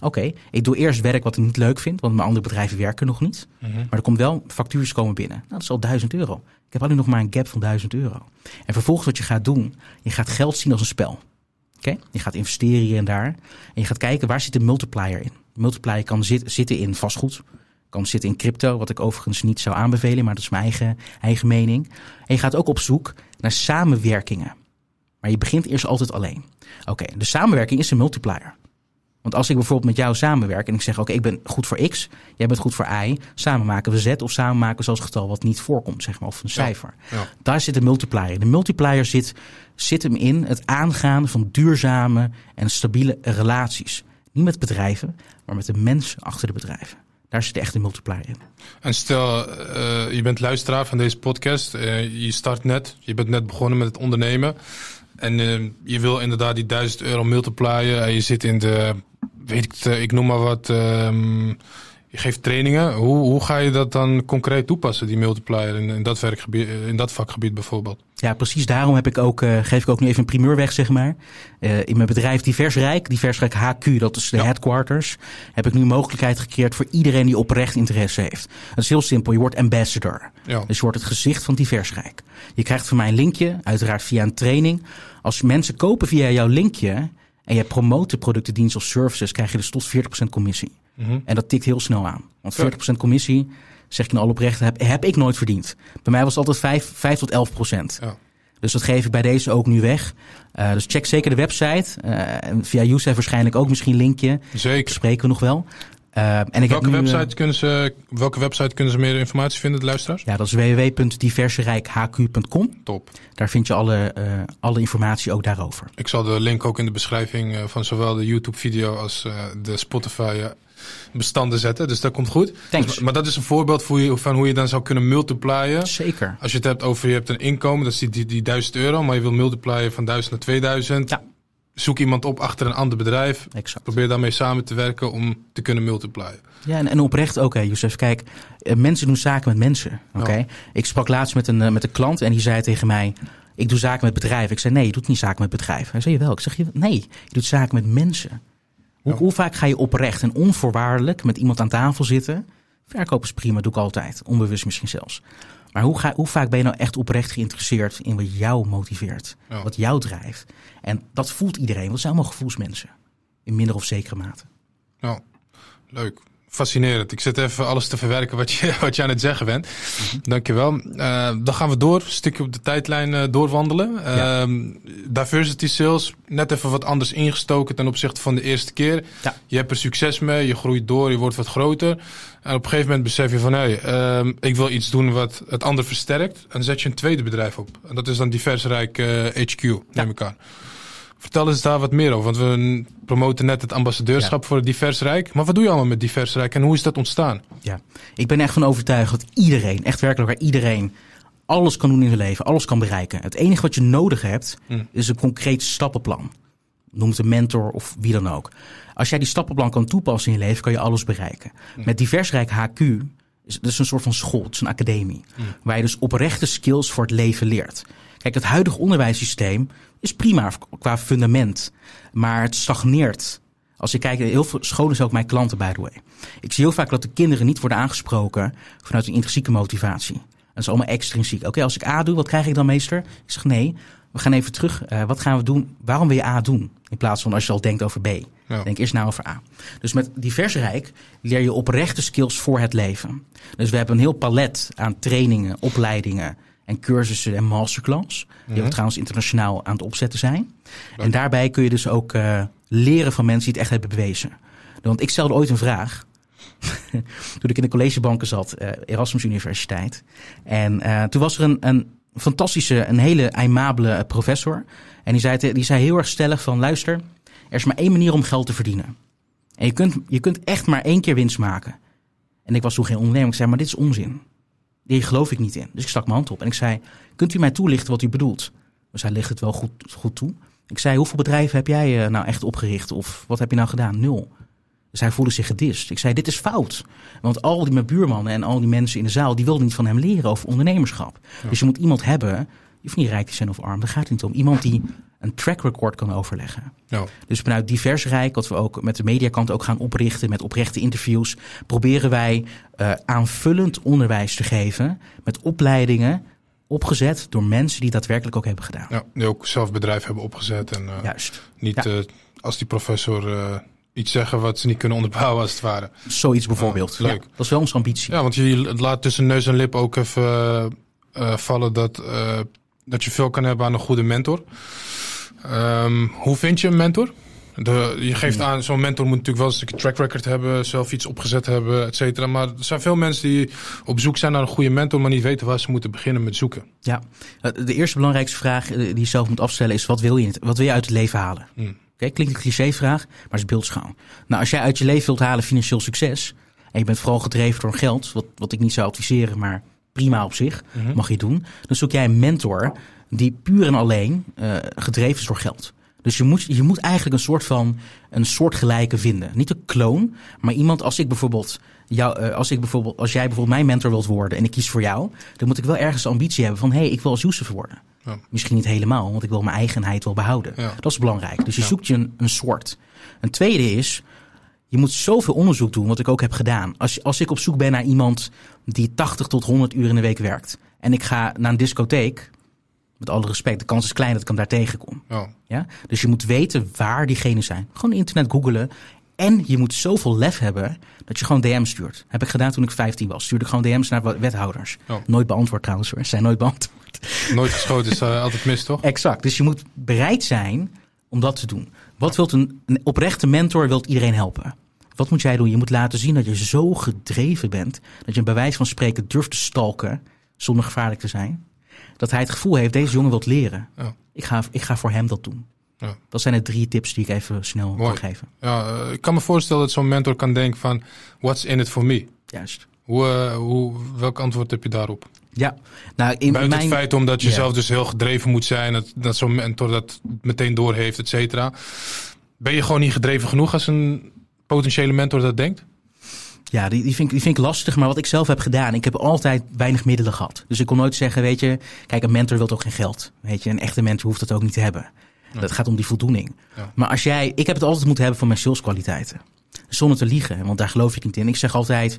Speaker 2: Oké, ik doe eerst werk wat ik niet leuk vind, want mijn andere bedrijven werken nog niet.
Speaker 1: Mhm.
Speaker 2: Maar er komt wel, factuurs komen binnen. Nou, dat is al 1000 euro. Ik heb alleen nog maar een gap van 1000 euro. En vervolgens wat je gaat doen, je gaat geld zien als een spel. Je gaat investeren hier en daar. En je gaat kijken waar zit de multiplier in. De multiplier kan zit- zitten in vastgoed. Kan zitten in crypto, wat ik overigens niet zou aanbevelen, maar dat is mijn eigen, eigen mening. En je gaat ook op zoek naar samenwerkingen. Maar je begint eerst altijd alleen. Oké, de samenwerking is een multiplier. Want als ik bijvoorbeeld met jou samenwerk en ik zeg: Oké, ik ben goed voor X, jij bent goed voor Y, samen maken we Z of samen maken we zelfs een getal wat niet voorkomt, zeg maar, of een cijfer.
Speaker 1: Ja.
Speaker 2: Daar zit de multiplier. De multiplier zit, zit hem in het aangaan van duurzame en stabiele relaties. Niet met bedrijven, maar met de mensen achter de bedrijven. Daar zit echt de multiplier in.
Speaker 1: En stel, eh, je bent luisteraar van deze podcast. eh, je start net. Je bent net begonnen met het ondernemen. En eh, je wil inderdaad die 1000 euro multiplyen. En je zit in de, weet ik, het, eh, ik noem maar wat. ehm, je geeft trainingen. Hoe, hoe ga je dat dan concreet toepassen, die multiplier, in, in, dat, werkgebied, eh, in dat vakgebied bijvoorbeeld?
Speaker 2: Ja, precies daarom heb ik ook, eh, geef ik ook nu even een primeur weg, zeg maar. In mijn bedrijf Diversrijk, Diversrijk HQ, dat is de
Speaker 1: Ja.
Speaker 2: headquarters, heb ik nu mogelijkheid gecreëerd voor iedereen die oprecht interesse heeft. Het is heel simpel, je wordt ambassador.
Speaker 1: Ja,
Speaker 2: Dus je wordt het gezicht van Diversrijk. Je krijgt van mij een linkje, uiteraard via een training. Als mensen kopen via jouw linkje en je promoot de producten, diensten of services, krijg je dus tot 40% commissie.
Speaker 1: Mhm.
Speaker 2: En dat tikt heel snel aan. Want
Speaker 1: Ja.
Speaker 2: 40% commissie, zeg ik in alle oprecht, heb, heb ik nooit verdiend. Bij mij was het altijd 5, 5 tot 11%.
Speaker 1: Ja.
Speaker 2: Dus dat geef ik bij deze ook nu weg. Eh, dus check zeker de website. En via Youssef waarschijnlijk ook misschien een linkje.
Speaker 1: zeker.
Speaker 2: Spreken we nog wel. Eh, en ik
Speaker 1: Welke
Speaker 2: heb nu, eh,
Speaker 1: website, kunnen ze, welke website kunnen ze meer informatie vinden, de luisteraars?
Speaker 2: ja, dat is www.diverserijkhq.com.
Speaker 1: Top.
Speaker 2: Daar vind je alle, eh, alle informatie ook daarover.
Speaker 1: Ik zal de link ook in de beschrijving eh, van zowel de YouTube-video als de Spotify-bestanden zetten. Dus dat komt goed.
Speaker 2: Thanks.
Speaker 1: Dus- maar dat is een voorbeeld voor je, van hoe je dan zou kunnen multiplyen.
Speaker 2: Zeker.
Speaker 1: Als je het hebt over je hebt een inkomen, dat is die, die, die 1000 euro, maar je wil multiplyen van 1000 naar 2000.
Speaker 2: Ja.
Speaker 1: Zoek iemand op achter een ander bedrijf.
Speaker 2: Exact.
Speaker 1: Probeer daarmee samen te werken om te kunnen multiplyen.
Speaker 2: Ja, en, en oprecht ook, hè, Youssef. Kijk, eh, mensen doen zaken met mensen. Oké. Ik sprak laatst met een, eh, met een klant en die zei tegen mij: Ik doe zaken met bedrijven. Ik zei: Nee, je doet niet zaken met bedrijven. Hij zei: wel. Ik zeg: Nee, je doet zaken met mensen. Hoe, hoe vaak ga je oprecht en onvoorwaardelijk met iemand aan tafel zitten? Verkopen is prima, doe ik altijd. Onbewust misschien zelfs. Maar hoe, ga, hoe vaak ben je nou echt oprecht geïnteresseerd in wat jou motiveert?
Speaker 1: Ja.
Speaker 2: Wat jou drijft? En dat voelt iedereen, want het zijn allemaal gevoelsmensen. In minder of zekere mate.
Speaker 1: Ja, leuk. Fascinerend. Ik zit even alles te verwerken wat je, wat je aan het zeggen bent. Dankjewel. Uh, dan gaan we door. Een stukje op de tijdlijn uh, doorwandelen.
Speaker 2: Ja.
Speaker 1: Uh, diversity sales, net even wat anders ingestoken ten opzichte van de eerste keer.
Speaker 2: Ja.
Speaker 1: Je hebt er succes mee, je groeit door, je wordt wat groter. En op een gegeven moment besef je van, hé, hey, ik wil iets doen wat het ander versterkt. En dan zet je een tweede bedrijf op. En dat is dan Diversrijk HQ, neem
Speaker 2: Ja.
Speaker 1: ik aan. Vertel eens daar wat meer over, want we promoten net het ambassadeurschap
Speaker 2: Ja.
Speaker 1: voor het Diversrijk. Maar wat doe je allemaal met Diversrijk en hoe is dat ontstaan?
Speaker 2: Ja, ik ben echt van overtuigd dat iedereen, echt werkelijk waar iedereen, alles kan doen in zijn leven, alles kan bereiken. Het enige wat je nodig hebt,
Speaker 1: Hmm.
Speaker 2: is een concreet stappenplan. Noem het een mentor of wie dan ook. Als jij die stappenplan kan toepassen in je leven, kan je alles bereiken. Met Diversrijk HQ, is, dat is een soort van school, het is een academie. Waar je dus oprechte skills voor het leven leert. Kijk, het huidige onderwijssysteem is prima qua fundament. Maar het stagneert. Als ik kijk, heel veel scholen zijn ook mijn klanten, by the way. Ik zie heel vaak dat de kinderen niet worden aangesproken vanuit een intrinsieke motivatie. Dat is allemaal extrinsiek. Oké, als ik A doe, wat krijg ik dan meester? Ik zeg nee, we gaan even terug. Uh, wat gaan we doen? Waarom wil je A doen? In plaats van als je al denkt over B.
Speaker 1: Ja.
Speaker 2: Denk eerst na over A. Dus met Diversrijk leer je oprechte skills voor het leven. Dus we hebben een heel palet aan trainingen, opleidingen en cursussen en masterclass. Die ook trouwens internationaal aan het opzetten zijn. En daarbij kun je dus ook uh, leren van mensen die het echt hebben bewezen. Want ik stelde ooit een vraag. toen ik in de collegebanken zat, uh, Erasmus Universiteit. En uh, toen was er een, een fantastische, een hele aimabele professor. En die zei, die zei heel erg stellig van, luister, er is maar één manier om geld te verdienen. En je kunt, je kunt echt maar één keer winst maken. En ik was toen geen ondernemer. Ik zei, maar dit is onzin. Hier geloof ik niet in. Dus ik stak mijn hand op en ik zei, kunt u mij toelichten wat u bedoelt? Dus hij ligt het wel goed, goed toe. Ik zei, hoeveel bedrijven heb jij uh, nou echt opgericht? Of wat heb je nou gedaan? Nul. Dus hij voelde zich gedist. Ik zei, dit is fout. Want al die mijn buurmannen en al die mensen in de zaal... die wilden niet van hem leren over ondernemerschap. Ja. Dus je moet iemand hebben... je hoeft niet rijk te zijn of arm, daar gaat het niet om. Iemand die een track record kan overleggen.
Speaker 1: Ja.
Speaker 2: Dus vanuit divers rijk, wat we ook met de mediakant ook gaan oprichten... met oprechte interviews... proberen wij uh, aanvullend onderwijs te geven... met opleidingen opgezet door mensen die daadwerkelijk ook hebben gedaan.
Speaker 1: Ja, die ook zelf bedrijf hebben opgezet. En, uh,
Speaker 2: Juist.
Speaker 1: Niet ja. uh, als die professor iets zeggen wat ze niet kunnen onderbouwen als het ware.
Speaker 2: Zoiets bijvoorbeeld.
Speaker 1: leuk.
Speaker 2: Ja, dat is wel onze ambitie.
Speaker 1: Ja, want je laat tussen neus en lip ook even uh, vallen dat, dat je veel kan hebben aan een goede mentor. Um, hoe vind je een mentor? De, je geeft aan, zo'n mentor moet natuurlijk wel een stukje track record hebben, zelf iets opgezet hebben, et cetera. Maar er zijn veel mensen die op zoek zijn naar een goede mentor, maar niet weten waar ze moeten beginnen met zoeken.
Speaker 2: Ja, de eerste belangrijkste vraag die je zelf moet afstellen is: wat wil je, wat wil je uit het leven halen?
Speaker 1: Hmm.
Speaker 2: Oké, okay, klinkt een clichévraag, maar is beeldschouw. Nou, als jij uit je leven wilt halen financieel succes en je bent vooral gedreven door geld, wat, wat ik niet zou adviseren, maar prima op zich,
Speaker 1: Mhm.
Speaker 2: mag je doen. Dan zoek jij een mentor die puur en alleen uh, gedreven is door geld. Dus je moet, je moet eigenlijk een soort van een soortgelijke vinden. Niet een kloon, maar iemand als ik bijvoorbeeld. Jou, uh, als, ik bijvoorbeeld als jij bijvoorbeeld mijn mentor wilt worden en ik kies voor jou, dan moet ik wel ergens de ambitie hebben van hé, hey, ik wil als Youssef worden.
Speaker 1: Ja.
Speaker 2: Misschien niet helemaal, want ik wil mijn eigenheid wel behouden.
Speaker 1: Ja.
Speaker 2: Dat is belangrijk. Dus je
Speaker 1: Ja.
Speaker 2: zoekt je een, een soort. Een tweede is, je moet zoveel onderzoek doen, wat ik ook heb gedaan. Als, als ik op zoek ben naar iemand die 80 tot 100 uur in de week werkt en ik ga naar een discotheek, met alle respect, de kans is klein dat ik hem daar tegenkom.
Speaker 1: Ja.
Speaker 2: Ja? Dus je moet weten waar diegenen zijn. Gewoon internet googelen. En je moet zoveel lef hebben dat je gewoon DM stuurt. Heb ik gedaan toen ik 15 was. Stuurde ik gewoon DM's naar wethouders. Nooit beantwoord trouwens hoor. Zijn nooit beantwoord.
Speaker 1: Nooit geschoten is uh, altijd mis, toch?
Speaker 2: Exact. Dus je moet bereid zijn om dat te doen. Wat wilt een, een oprechte mentor wilt iedereen helpen? Wat moet jij doen? Je moet laten zien dat je zo gedreven bent. Dat je een bewijs van spreken durft te stalken. Zonder gevaarlijk te zijn. Dat hij het gevoel heeft, deze jongen wilt leren.
Speaker 1: Ja.
Speaker 2: Ik, ga, ik ga voor hem dat doen.
Speaker 1: Ja.
Speaker 2: Dat zijn de drie tips die ik even snel kan geven.
Speaker 1: Ja, uh, ik kan me voorstellen dat zo'n mentor kan denken van... What's in it for me?
Speaker 2: Juist.
Speaker 1: Hoe, uh, hoe, welk antwoord heb je daarop?
Speaker 2: Ja, nou, in
Speaker 1: Buiten
Speaker 2: mijn...
Speaker 1: het feit omdat je
Speaker 2: Ja.
Speaker 1: zelf dus heel gedreven moet zijn, dat, dat zo'n mentor dat meteen doorheeft, et cetera. Ben je gewoon niet gedreven genoeg als een potentiële mentor dat denkt?
Speaker 2: Ja, die, die, vind die vind ik lastig. Maar wat ik zelf heb gedaan, ik heb altijd weinig middelen gehad. Dus ik kon nooit zeggen, weet je, kijk, een mentor wil toch geen geld. Weet je, een echte mentor hoeft dat ook niet te hebben. Dat gaat om die voldoening.
Speaker 1: Ja.
Speaker 2: Maar als jij, ik heb het altijd moeten hebben van mijn saleskwaliteiten. Zonder te liegen, want daar geloof ik niet in. Ik zeg altijd,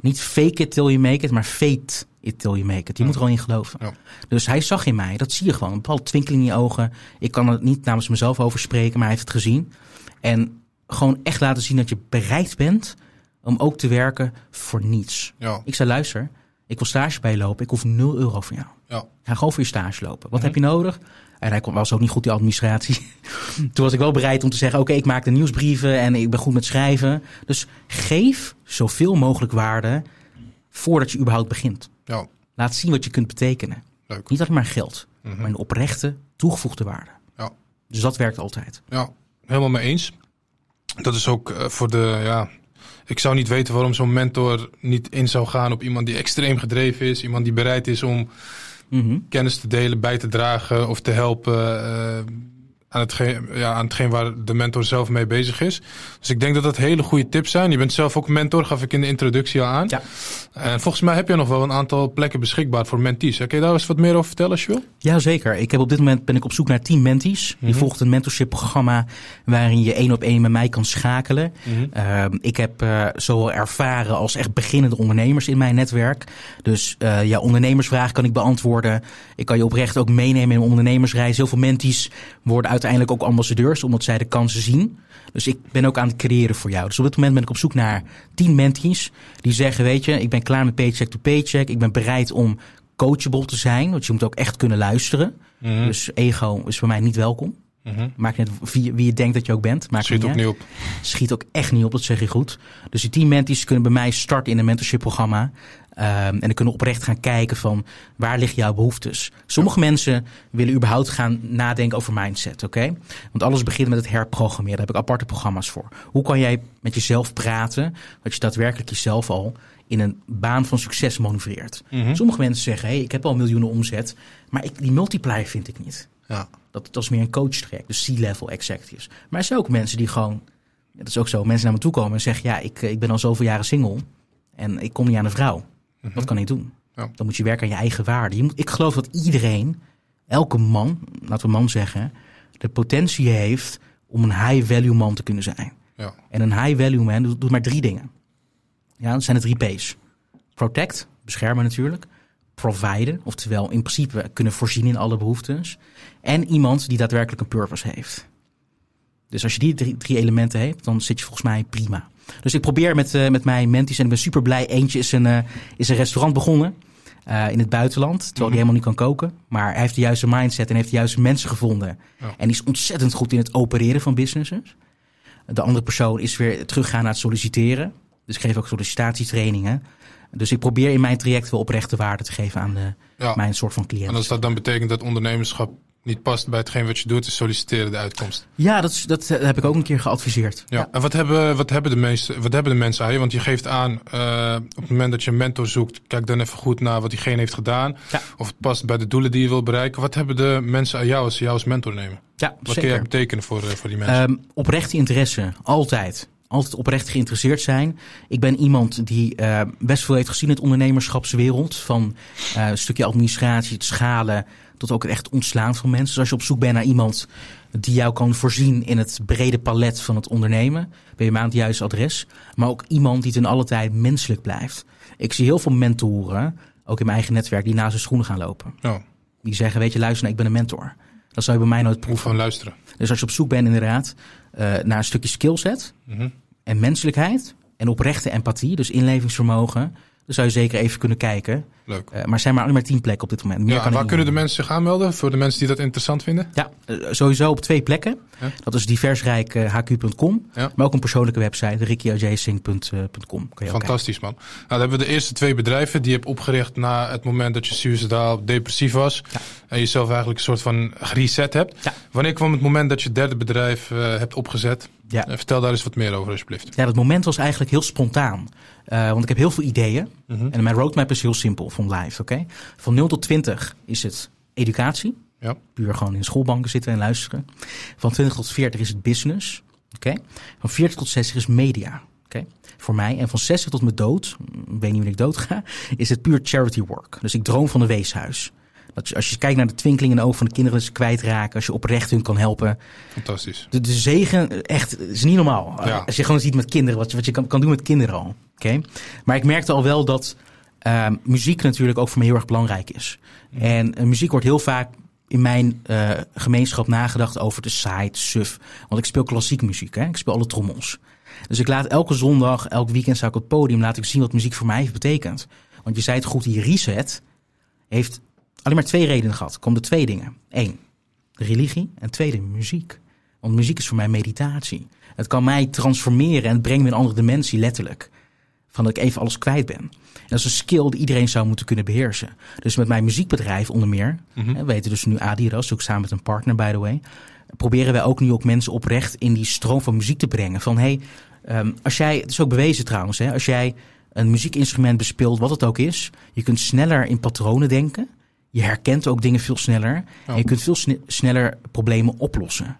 Speaker 2: niet fake it till you make it, maar fate it till you make it. Je moet er gewoon in geloven.
Speaker 1: Ja.
Speaker 2: Dus hij zag in mij, dat zie je gewoon. Een bepaalde twinkeling in je ogen. Ik kan er niet namens mezelf over spreken, maar hij heeft het gezien. En gewoon echt laten zien dat je bereid bent om ook te werken voor niets.
Speaker 1: Ja,
Speaker 2: Ik zei, luister, ik wil stage bijlopen. Ik hoef 0 euro van jou.
Speaker 1: ja.
Speaker 2: Ga gewoon voor je stage lopen. Wat
Speaker 1: Mhm.
Speaker 2: heb je nodig? En hij was ook niet goed, die administratie. Toen was ik wel bereid om te zeggen, oké, ik maak de nieuwsbrieven en ik ben goed met schrijven. Dus geef zoveel mogelijk waarde voordat je überhaupt begint.
Speaker 1: ja.
Speaker 2: Laat zien wat je kunt betekenen.
Speaker 1: leuk.
Speaker 2: Niet alleen maar geld,
Speaker 1: Mhm.
Speaker 2: maar een oprechte, toegevoegde waarde.
Speaker 1: Ja.
Speaker 2: Dus dat werkt altijd.
Speaker 1: Ja, helemaal mee eens. Dat is ook eh, voor de, ja... Ik zou niet weten waarom zo'n mentor niet in zou gaan op iemand die extreem gedreven is. Iemand die bereid is om
Speaker 2: Mhm.
Speaker 1: kennis te delen, bij te dragen of te helpen eh, aan, hetgeen, ja, aan hetgeen waar de mentor zelf mee bezig is. Dus ik denk dat dat hele goede tips zijn. Je bent zelf ook mentor, gaf ik in de introductie al aan.
Speaker 2: Ja.
Speaker 1: En volgens mij heb je nog wel een aantal plekken beschikbaar voor mentees. Kun je daar eens wat meer over vertellen als je wil?
Speaker 2: Jazeker. Ik heb op dit moment ben ik op zoek naar 10 mentees. Je
Speaker 1: Mhm.
Speaker 2: volgt een mentorship programma waarin je één op één met mij kan schakelen. Ehm, ik heb eh, zowel ervaren als echt beginnende ondernemers in mijn netwerk. Dus eh ja, ondernemersvragen kan ik beantwoorden. Ik kan je oprecht ook meenemen in een ondernemersreis. Heel veel mentees worden uiteindelijk ook ambassadeurs, omdat zij de kansen zien. Dus ik ben ook aan het creëren voor jou. Dus op dit moment ben ik op zoek naar 10 mentees die zeggen, weet je, ik ben klaar met paycheck to paycheck. Ik ben bereid om coachable te zijn, want je moet ook echt kunnen luisteren.
Speaker 1: Mhm.
Speaker 2: Dus ego is voor mij niet welkom.
Speaker 1: Mhm.
Speaker 2: Maakt net wie, wie je denkt dat je ook bent. Maakt
Speaker 1: Schiet
Speaker 2: niet
Speaker 1: ook niet op.
Speaker 2: Schiet ook echt niet op, dat zeg je goed. Dus die team mentees kunnen bij mij starten in een mentorship programma. Ehm, en dan kunnen oprecht gaan kijken van waar liggen jouw behoeftes. Sommige mensen willen überhaupt gaan nadenken over mindset, oké? Want alles begint met het herprogrammeren. Daar heb ik aparte programma's voor. Hoe kan jij met jezelf praten, dat je daadwerkelijk jezelf al in een baan van succes manoeuvreert?
Speaker 1: Mhm.
Speaker 2: Sommige mensen zeggen, hey, ik heb al miljoenen omzet, maar ik, die multiplier vind ik niet.
Speaker 1: Ja.
Speaker 2: Dat, dat is meer een coach track, dus C-level executives. Maar er zijn ook mensen die gewoon, dat is ook zo, mensen naar me toe komen en zeggen, ja, ik, eh, ik ben al zoveel jaren single en ik kom niet aan een vrouw. Wat kan ik doen?
Speaker 1: Ja.
Speaker 2: Dan moet je werken aan je eigen waarde. Je moet, ik geloof dat iedereen, elke man, laten we man zeggen, de potentie heeft om een high-value man te kunnen zijn.
Speaker 1: Ja.
Speaker 2: En een high-value man doet, doet maar drie dingen. Ja, dat zijn de drie P's. Protect, beschermen natuurlijk. Providen, oftewel in principe kunnen voorzien in alle behoeftes. En iemand die daadwerkelijk een purpose heeft. Dus als je die drie, drie elementen hebt, dan zit je volgens mij prima. Dus ik probeer met, eh, met mijn menties en ik ben super blij. Eentje is een, eh, is een restaurant begonnen eh, in het buitenland, terwijl
Speaker 1: Mhm.
Speaker 2: hij helemaal niet kan koken. Maar hij heeft de juiste mindset en heeft de juiste mensen gevonden.
Speaker 1: Ja.
Speaker 2: En die is ontzettend goed in het opereren van businesses. De andere persoon is weer teruggaan naar het solliciteren. Dus ik geef ook sollicitatietrainingen. Dus ik probeer in mijn traject wel oprechte waarde te geven aan de,
Speaker 1: ja.
Speaker 2: mijn soort van cliënt.
Speaker 1: En als dat dan betekent dat ondernemerschap niet past bij hetgeen wat je doet, is solliciteren de uitkomst.
Speaker 2: Ja, dat, dat eh, heb ik ook een keer geadviseerd.
Speaker 1: Ja. En wat hebben, wat, hebben de meeste, wat hebben de mensen aan je? Want je geeft aan, eh, op het moment dat je een mentor zoekt, kijk dan even goed naar wat diegene heeft gedaan.
Speaker 2: Ja.
Speaker 1: Of het past bij de doelen die je wil bereiken. Wat hebben de mensen aan jou als ze jou als mentor nemen?
Speaker 2: Ja,
Speaker 1: Wat kun
Speaker 2: zeker.
Speaker 1: jij betekenen voor, eh, voor die mensen?
Speaker 2: Ehm, oprechte interesse, altijd. Altijd oprecht geïnteresseerd zijn. Ik ben iemand die best veel heeft gezien in het ondernemerschapswereld. Van een stukje administratie, het schalen, tot ook het echt ontslaan van mensen. Dus als je op zoek bent naar iemand die jou kan voorzien in het brede palet van het ondernemen, ben je maar aan het juiste adres. Maar ook iemand die ten alle tijd menselijk blijft. Ik zie heel veel mentoren, ook in mijn eigen netwerk, die naast hun schoenen gaan lopen.
Speaker 1: ja,
Speaker 2: Die zeggen, weet je, luister, nou, ik ben een mentor. Dat zou je bij mij nooit proeven.
Speaker 1: gewoon luisteren.
Speaker 2: Dus als je op zoek bent inderdaad eh, naar een stukje skillset
Speaker 1: Mhm.
Speaker 2: en menselijkheid en oprechte empathie, dus inlevingsvermogen, dan zou je zeker even kunnen kijken.
Speaker 1: Leuk.
Speaker 2: Eh, maar er zijn maar alleen maar tien plekken op dit moment. Meer
Speaker 1: Ja,
Speaker 2: kan
Speaker 1: waar kunnen de mensen zich aanmelden voor de mensen die dat interessant vinden?
Speaker 2: Ja, eh, sowieso op twee plekken.
Speaker 1: Ja.
Speaker 2: Dat is diversrijkhq.com,
Speaker 1: Ja.
Speaker 2: maar ook een persoonlijke website, rickyajsing.com.
Speaker 1: Fantastisch, man. Nou, dan hebben we de eerste twee bedrijven die je hebt opgericht na het moment dat je suicidaal depressief was.
Speaker 2: Ja.
Speaker 1: En jezelf eigenlijk een soort van gereset hebt. Wanneer kwam het moment dat je het derde bedrijf eh, hebt opgezet? Ja. vertel daar eens wat meer over, alsjeblieft.
Speaker 2: Ja, dat moment was eigenlijk heel spontaan. want ik heb heel veel ideeën. Mhm. En mijn roadmap is heel simpel van live. Oké, Van 0 tot 20 is het educatie. Ja. Puur gewoon in schoolbanken zitten en luisteren. Van 20 tot 40 is het business. Oké. Van 40 tot 60 is media. Oké. Voor mij. En van 60 tot mijn dood, ik weet niet wanneer ik dood ga, is het puur charity work. Dus ik droom van een weeshuis. Dat als je kijkt naar de twinkeling in de ogen van de kinderen ze kwijtraken, als je oprecht hun kan helpen.
Speaker 1: Fantastisch.
Speaker 2: De, de zegen, echt, is niet normaal. Als je gewoon ziet met kinderen, wat je, wat je kan, kan doen met kinderen al. Oké. Maar ik merkte al wel dat uh, muziek natuurlijk ook voor mij heel erg belangrijk is. En uh, muziek wordt heel vaak in mijn uh, gemeenschap nagedacht over de site, suf. Want ik speel klassiek muziek, hè? ik speel alle trommels. Dus ik laat elke zondag, elk weekend zou ik op het podium laten ik zien wat muziek voor mij heeft betekend. Want je zei het goed, die reset heeft alleen maar twee redenen gehad. Komt er twee dingen. Eén, religie. En tweede, muziek. Want muziek is voor mij meditatie. Het kan mij transformeren en het brengt me in een andere dimensie, letterlijk. Van dat ik even alles kwijt ben. Dat is een skill die iedereen zou moeten kunnen beheersen. Dus met mijn muziekbedrijf onder meer, mm we weten dus nu Adidas, ook samen met een partner by the way, proberen wij ook nu ook mensen oprecht in die stroom van muziek te brengen. Van hey, ehm, als jij, het is ook bewezen trouwens, hè, als jij een muziekinstrument bespeelt, wat het ook is, je kunt sneller in patronen denken. Je herkent ook dingen veel sneller. En je kunt veel sneller problemen oplossen.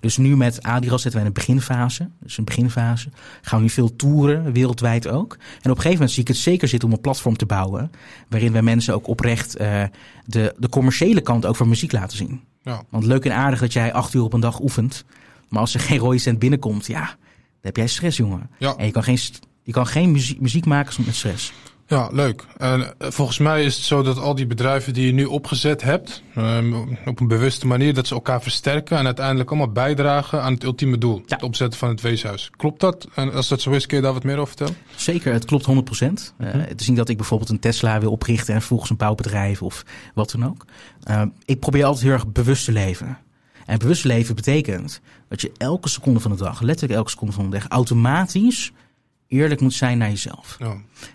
Speaker 2: Dus nu met Adidas zitten wij in de beginfase. Dus een beginfase. Gaan we nu veel toeren, wereldwijd ook. En op een gegeven moment zie ik het zeker zitten om een platform te bouwen. Waarin wij mensen ook oprecht uh, de, de commerciële kant ook van muziek laten zien. Ja. Want leuk en aardig dat jij acht uur op een dag oefent. Maar als er geen rode cent binnenkomt, ja, dan heb jij stress, jongen. Ja. En je kan geen, je kan geen muziek, muziek maken met stress.
Speaker 1: Ja, leuk. En eh, volgens mij is het zo dat al die bedrijven die je nu opgezet hebt, ehm, op een bewuste manier, dat ze elkaar versterken en uiteindelijk allemaal bijdragen aan het ultieme doel. Het opzetten van het weeshuis. Klopt dat? En als dat zo is, kun je daar wat meer over vertellen?
Speaker 2: Zeker, het klopt 100%. procent. Uh, het is niet dat ik bijvoorbeeld een Tesla wil oprichten en vervolgens een bouwbedrijf of wat dan ook. Uh, ik probeer altijd heel erg bewust te leven. En bewust leven betekent dat je elke seconde van de dag, letterlijk elke seconde van de dag, automatisch eerlijk moet zijn naar jezelf.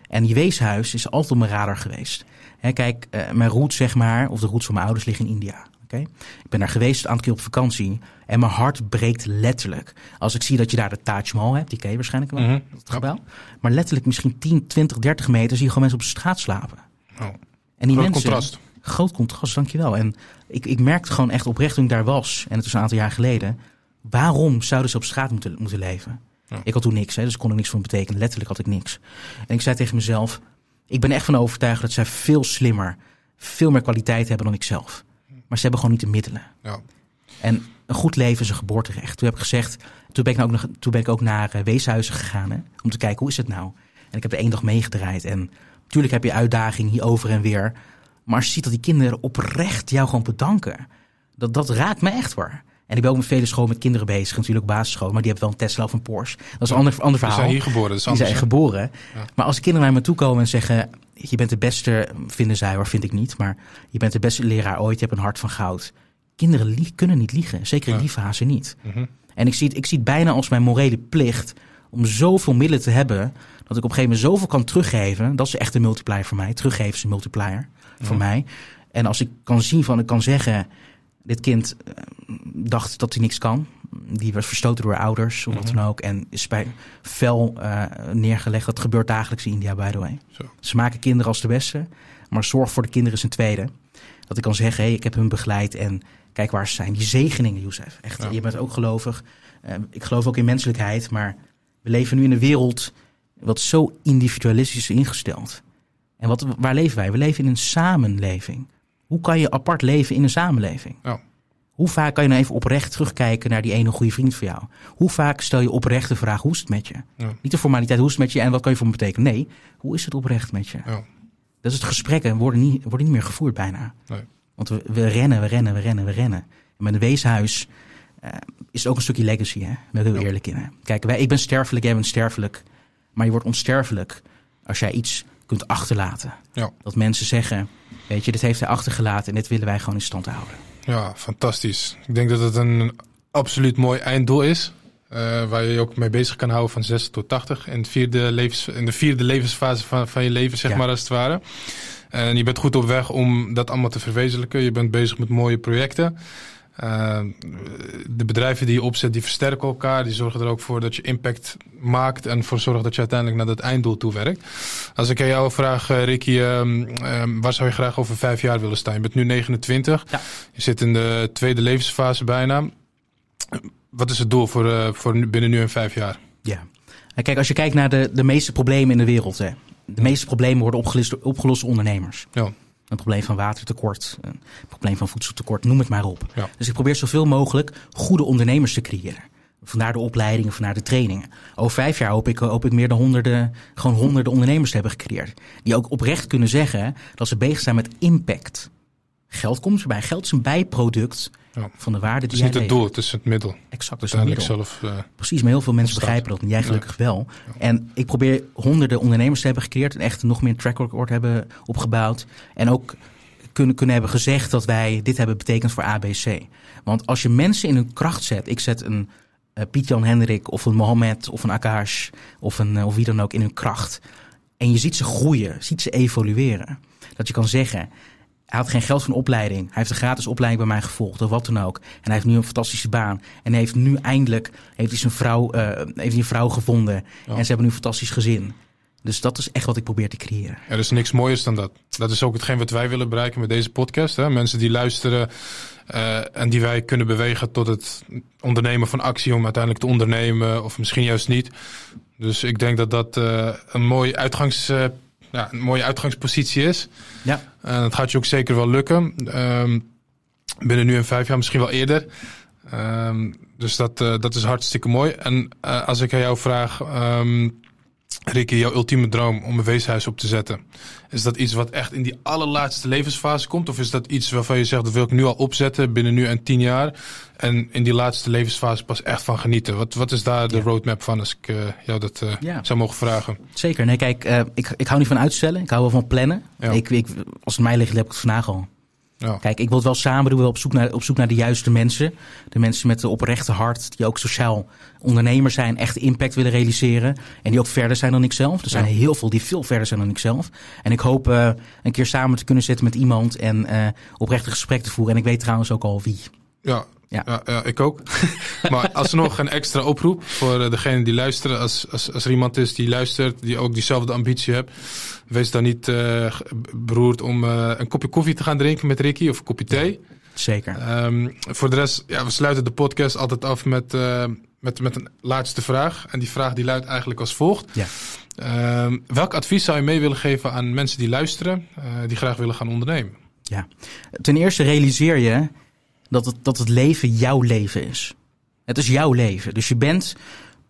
Speaker 2: En je weeshuis is altijd op mijn radar geweest. kijk, uh, mijn roots zeg maar, of de roots van mijn ouders liggen in India. Okay? Ik ben daar geweest een aantal keer op vakantie. En mijn hart breekt letterlijk. Als ik zie dat je daar de Taj Mahal hebt. Die ken je waarschijnlijk wel. Mm dat gebouw. Maar letterlijk misschien 10, 20, 30 meter zie je gewoon mensen op straat slapen.
Speaker 1: Oh. En die groot mensen, contrast.
Speaker 2: Groot contrast, dankjewel. En ik, ik merkte gewoon echt oprecht toen ik daar was. En het was een aantal jaar geleden. Waarom zouden ze op straat moeten, moeten leven? Ik had toen niks, hè, dus kon er niks van betekenen. Letterlijk had ik niks. En ik zei tegen mezelf: Ik ben echt van overtuigd dat zij veel slimmer, veel meer kwaliteit hebben dan ik zelf. Maar ze hebben gewoon niet de middelen. Ja. En een goed leven is een geboorterecht. Toen heb ik gezegd, toen ben ik, ook, nog, toen ben ik ook naar uh, weeshuizen gegaan hè, om te kijken hoe is het nou. En ik heb er één dag meegedraaid. En natuurlijk heb je uitdaging hier over en weer. Maar als je ziet dat die kinderen oprecht jou gewoon bedanken, dat, dat raakt me echt hoor. En ik ben ook met vele scholen met kinderen bezig, natuurlijk basisschool, maar die hebben wel een Tesla of een Porsche. Dat is een ander, ander verhaal.
Speaker 1: Die zijn hier geboren, dat is anders,
Speaker 2: Die zijn geboren. Maar als kinderen naar me toe komen en zeggen, je bent de beste, vinden zij hoor, vind ik niet, maar je bent de beste leraar ooit, je hebt een hart van goud. Kinderen kunnen niet liegen, zeker in die fase niet. Mhm. En ik zie, het, ik zie het bijna als mijn morele plicht om zoveel middelen te hebben, dat ik op een gegeven moment zoveel kan teruggeven. Dat is echt een multiplier voor mij. Teruggeven is een multiplier voor mij. En als ik kan zien van, ik kan zeggen, dit kind eh, dacht dat hij niks kan. Die werd verstoten door ouders of wat mhm. dan ook. En is bij fel uh, neergelegd. Dat gebeurt dagelijks in India, by the way. Zo. Ze maken kinderen als de beste. Maar zorg voor de kinderen is een tweede. Dat ik kan zeggen, hey, ik heb hun begeleid en kijk waar ze zijn. Die zegeningen, Youssef. Echt, je bent ook gelovig. Uh, ik geloof ook in menselijkheid. Maar we leven nu in een wereld wat zo individualistisch is ingesteld. En wat, waar leven wij? We leven in een samenleving. Hoe kan je apart leven in een samenleving? Hoe vaak kan je nou even oprecht terugkijken naar die ene goede vriend van jou? Hoe vaak stel je oprecht de vraag, hoe is het met je? Ja. Niet de formaliteit, hoe is het met je en wat kan je voor me betekenen? Nee, hoe is het oprecht met je? Ja. Dat is het gesprekken worden niet, worden niet meer gevoerd bijna. Nee. Want we, we, rennen, we rennen, we rennen, we rennen. En met een weeshuis uh, is ook een stukje legacy, hè? Ben heel eerlijk in. Kijk, wij, ik ben sterfelijk, jij bent sterfelijk. Maar je wordt onsterfelijk als jij iets kunt achterlaten. Ja. Dat mensen zeggen, weet je, dit heeft hij achtergelaten en dit willen wij gewoon in stand houden.
Speaker 1: Ja, fantastisch. Ik denk dat het een absoluut mooi einddoel is. Uh, waar je je ook mee bezig kan houden van 6 tot 80. In, het vierde levens, in de vierde levensfase van, van je leven, zeg maar, als het ware. En je bent goed op weg om dat allemaal te verwezenlijken. Je bent bezig met mooie projecten. Uh, de bedrijven die je opzet, die versterken elkaar. Die zorgen er ook voor dat je impact maakt. En voor zorgen dat je uiteindelijk naar dat einddoel toe werkt. Als ik aan jou vraag, uh, Ricky, uh, waar zou je graag over vijf jaar willen staan? Je bent nu 29. Ja. Je zit in de tweede levensfase bijna. Wat is het doel voor, uh, voor binnen nu en vijf jaar?
Speaker 2: Ja, kijk, als je kijkt naar de, de meeste problemen in de wereld. Hè. De meeste problemen worden opgelost, opgelost door ondernemers. Ja. Een probleem van watertekort, een probleem van voedseltekort, noem het maar op. Ja. Dus ik probeer zoveel mogelijk goede ondernemers te creëren. Vandaar de opleidingen, vandaar de trainingen. Over vijf jaar hoop ik, hoop ik meer dan honderden, gewoon honderden ondernemers te hebben gecreëerd. Die ook oprecht kunnen zeggen dat ze bezig zijn met impact. Geld komt erbij. Geld is een bijproduct ja. van de waarde die
Speaker 1: Het is niet het doel, het is het middel.
Speaker 2: Exact, dus het middel. Zelf, uh, Precies, maar heel veel mensen begrijpen dat en jij gelukkig wel. En ik probeer honderden ondernemers te hebben gecreëerd en echt nog meer track record hebben opgebouwd. En ook kunnen, kunnen hebben gezegd dat wij dit hebben betekend voor ABC. Want als je mensen in hun kracht zet, ik zet een uh, Piet-Jan Hendrik of een Mohammed of een Akash of, een, uh, of wie dan ook in hun kracht. En je ziet ze groeien, ziet ze evolueren. Dat je kan zeggen, hij had geen geld voor een opleiding. Hij heeft een gratis opleiding bij mij gevolgd of wat dan ook. En hij heeft nu een fantastische baan. En hij heeft nu eindelijk heeft hij zijn vrouw, uh, heeft hij een vrouw gevonden. En ze hebben nu een fantastisch gezin. Dus dat is echt wat ik probeer te creëren.
Speaker 1: Er is niks mooiers dan dat. Dat is ook hetgeen wat wij willen bereiken met deze podcast. Hè? Mensen die luisteren uh, en die wij kunnen bewegen tot het ondernemen van actie om uiteindelijk te ondernemen. Of misschien juist niet. Dus ik denk dat dat uh, een mooi uitgangspunt ja, een mooie uitgangspositie is. Ja. En dat gaat je ook zeker wel lukken. Um, binnen nu en vijf jaar, misschien wel eerder. Um, dus dat, uh, dat is hartstikke mooi. En uh, als ik aan jou vraag, um, Ricky, jouw ultieme droom om een weeshuis op te zetten. Is dat iets wat echt in die allerlaatste levensfase komt? Of is dat iets waarvan je zegt, dat wil ik nu al opzetten binnen nu en tien jaar? En in die laatste levensfase pas echt van genieten. Wat, wat is daar de roadmap van als ik uh, jou dat uh, ja. zou mogen vragen?
Speaker 2: Zeker. Nee, kijk, uh, ik, ik hou niet van uitstellen. Ik hou wel van plannen. Ja. Ik, ik, als het mij ligt, heb ik het vandaag al. Ja. Kijk, ik wil het wel samen doen, op zoek, naar, op zoek naar de juiste mensen. De mensen met de oprechte hart, die ook sociaal ondernemer zijn, echt impact willen realiseren. En die ook verder zijn dan ikzelf. Er zijn ja. heel veel die veel verder zijn dan ikzelf. En ik hoop uh, een keer samen te kunnen zitten met iemand en uh, oprechte gesprek te voeren. En ik weet trouwens ook al wie.
Speaker 1: Ja, ja. ja, ja ik ook. maar alsnog een extra oproep voor uh, degene die luisteren. Als, als, als er iemand is die luistert, die ook diezelfde ambitie hebt. Wees dan niet uh, beroerd om uh, een kopje koffie te gaan drinken met Ricky of een kopje thee.
Speaker 2: Zeker.
Speaker 1: Um, voor de rest, ja, we sluiten de podcast altijd af met, uh, met, met een laatste vraag. En die vraag die luidt eigenlijk als volgt. Ja. Um, welk advies zou je mee willen geven aan mensen die luisteren, die graag willen gaan ondernemen?
Speaker 2: Ja, ten eerste realiseer je dat het, dat het leven jouw leven is. Het is jouw leven. Dus je bent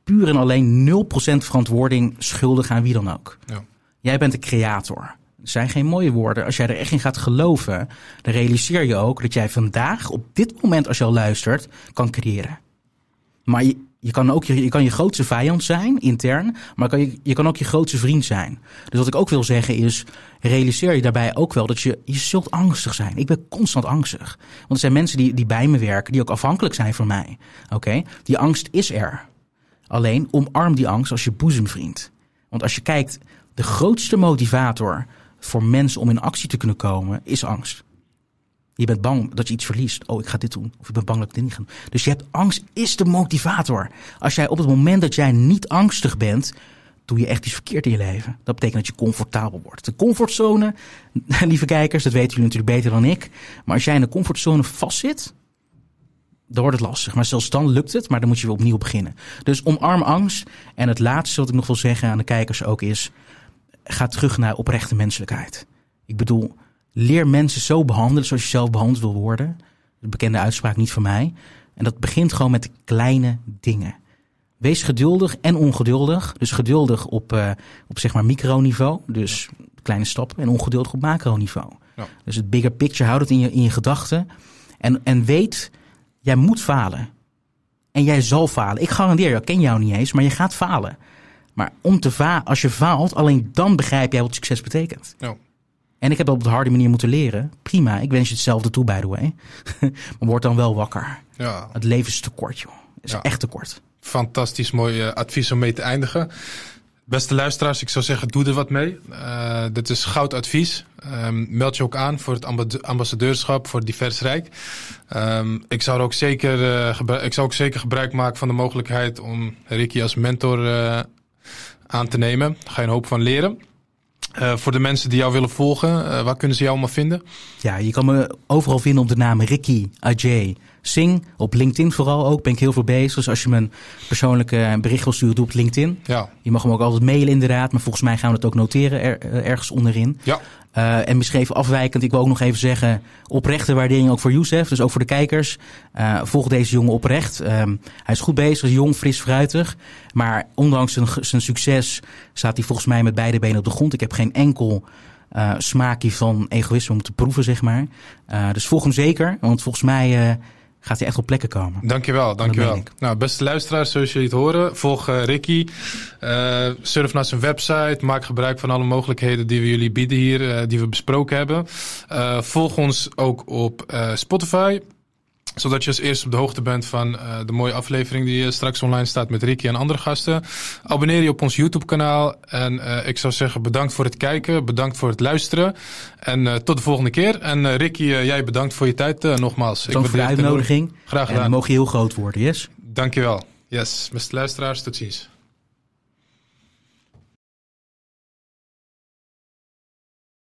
Speaker 2: puur en alleen 0% verantwoording schuldig aan wie dan ook. Ja. Jij bent de creator. Het zijn geen mooie woorden. Als jij er echt in gaat geloven, dan realiseer je ook dat jij vandaag, op dit moment als je al luistert, kan creëren. Maar je, je kan ook je, je, kan je grootste vijand zijn, intern, maar kan je, je kan ook je grootste vriend zijn. Dus wat ik ook wil zeggen is, realiseer je daarbij ook wel dat je, je zult angstig zijn. Ik ben constant angstig. Want er zijn mensen die, die bij me werken, die ook afhankelijk zijn van mij. Oké, Die angst is er. Alleen omarm die angst als je boezemvriend. Want als je kijkt, de grootste motivator voor mensen om in actie te kunnen komen is angst. Je bent bang dat je iets verliest. Oh, ik ga dit doen. Of ik ben bang dat ik dit niet ga doen. Dus je hebt angst is de motivator. Als jij op het moment dat jij niet angstig bent, doe je echt iets verkeerd in je leven. Dat betekent dat je comfortabel wordt. De comfortzone, lieve kijkers, dat weten jullie natuurlijk beter dan ik. Maar als jij in de comfortzone vastzit, dan wordt het lastig. Maar zelfs dan lukt het, maar dan moet je weer opnieuw beginnen. Dus omarm angst. En het laatste wat ik nog wil zeggen aan de kijkers ook is, ga terug naar oprechte menselijkheid. Ik bedoel, leer mensen zo behandelen zoals je zelf behandeld wil worden. De bekende uitspraak niet van mij. En dat begint gewoon met de kleine dingen. Wees geduldig en ongeduldig. Dus geduldig op, uh, op zeg maar microniveau. Dus kleine stappen. En ongeduldig op macroniveau. Ja. Dus het bigger picture, houd het in je, in je gedachten. En, en weet, jij moet falen. En jij zal falen. Ik garandeer je, ik ken jou niet eens, maar je gaat falen. Maar om te va als je faalt, alleen dan begrijp jij wat succes betekent. Ja. En ik heb dat op de harde manier moeten leren. Prima, ik wens je hetzelfde toe, by the way. maar word dan wel wakker. Ja. Het leven is te kort, joh. Het is ja. echt te kort.
Speaker 1: Fantastisch mooi uh, advies om mee te eindigen. Beste luisteraars, ik zou zeggen, doe er wat mee. Uh, dit is goud advies. Um, meld je ook aan voor het ambassadeurschap voor Divers Rijk. Um, ik, zou ook zeker, uh, ik zou ook zeker gebruik maken van de mogelijkheid om Ricky als mentor uh, aan te nemen. Daar ga je een hoop van leren. Uh, voor de mensen die jou willen volgen, uh, waar kunnen ze jou allemaal vinden?
Speaker 2: Ja, je kan me overal vinden op de naam Ricky Ajay Sing. Op LinkedIn vooral ook, ben ik heel veel bezig. Dus als je me een persoonlijke bericht wil sturen, doe op LinkedIn. Ja. Je mag hem ook altijd mailen inderdaad, maar volgens mij gaan we het ook noteren er, ergens onderin. Ja. Uh, en beschreven afwijkend, ik wil ook nog even zeggen, oprechte waardering ook voor Youssef, dus ook voor de kijkers. Uh, volg deze jongen oprecht. Um, hij is goed bezig, jong, fris, fruitig. Maar ondanks zijn, zijn succes staat hij volgens mij met beide benen op de grond. Ik heb geen enkel uh, smaakje van egoïsme om te proeven, zeg maar. dus volg hem zeker, want volgens mij gaat hij echt op plekken komen.
Speaker 1: Dankjewel, dankjewel. Nou, beste luisteraars, zoals jullie het horen, volg uh, Ricky. Uh, surf naar zijn website, maak gebruik van alle mogelijkheden die we jullie bieden hier, uh, die we besproken hebben. volg ons ook op Spotify zodat je als eerste op de hoogte bent van uh, de mooie aflevering die uh, straks online staat met Ricky en andere gasten. Abonneer je op ons YouTube kanaal. En uh, ik zou zeggen bedankt voor het kijken. Bedankt voor het luisteren. En tot de volgende keer. En Ricky, jij bedankt voor je tijd nogmaals.
Speaker 2: Bedankt voor de uitnodiging. Graag gedaan. En mogen je heel groot worden, yes?
Speaker 1: Dankjewel. Yes, beste luisteraars, tot ziens.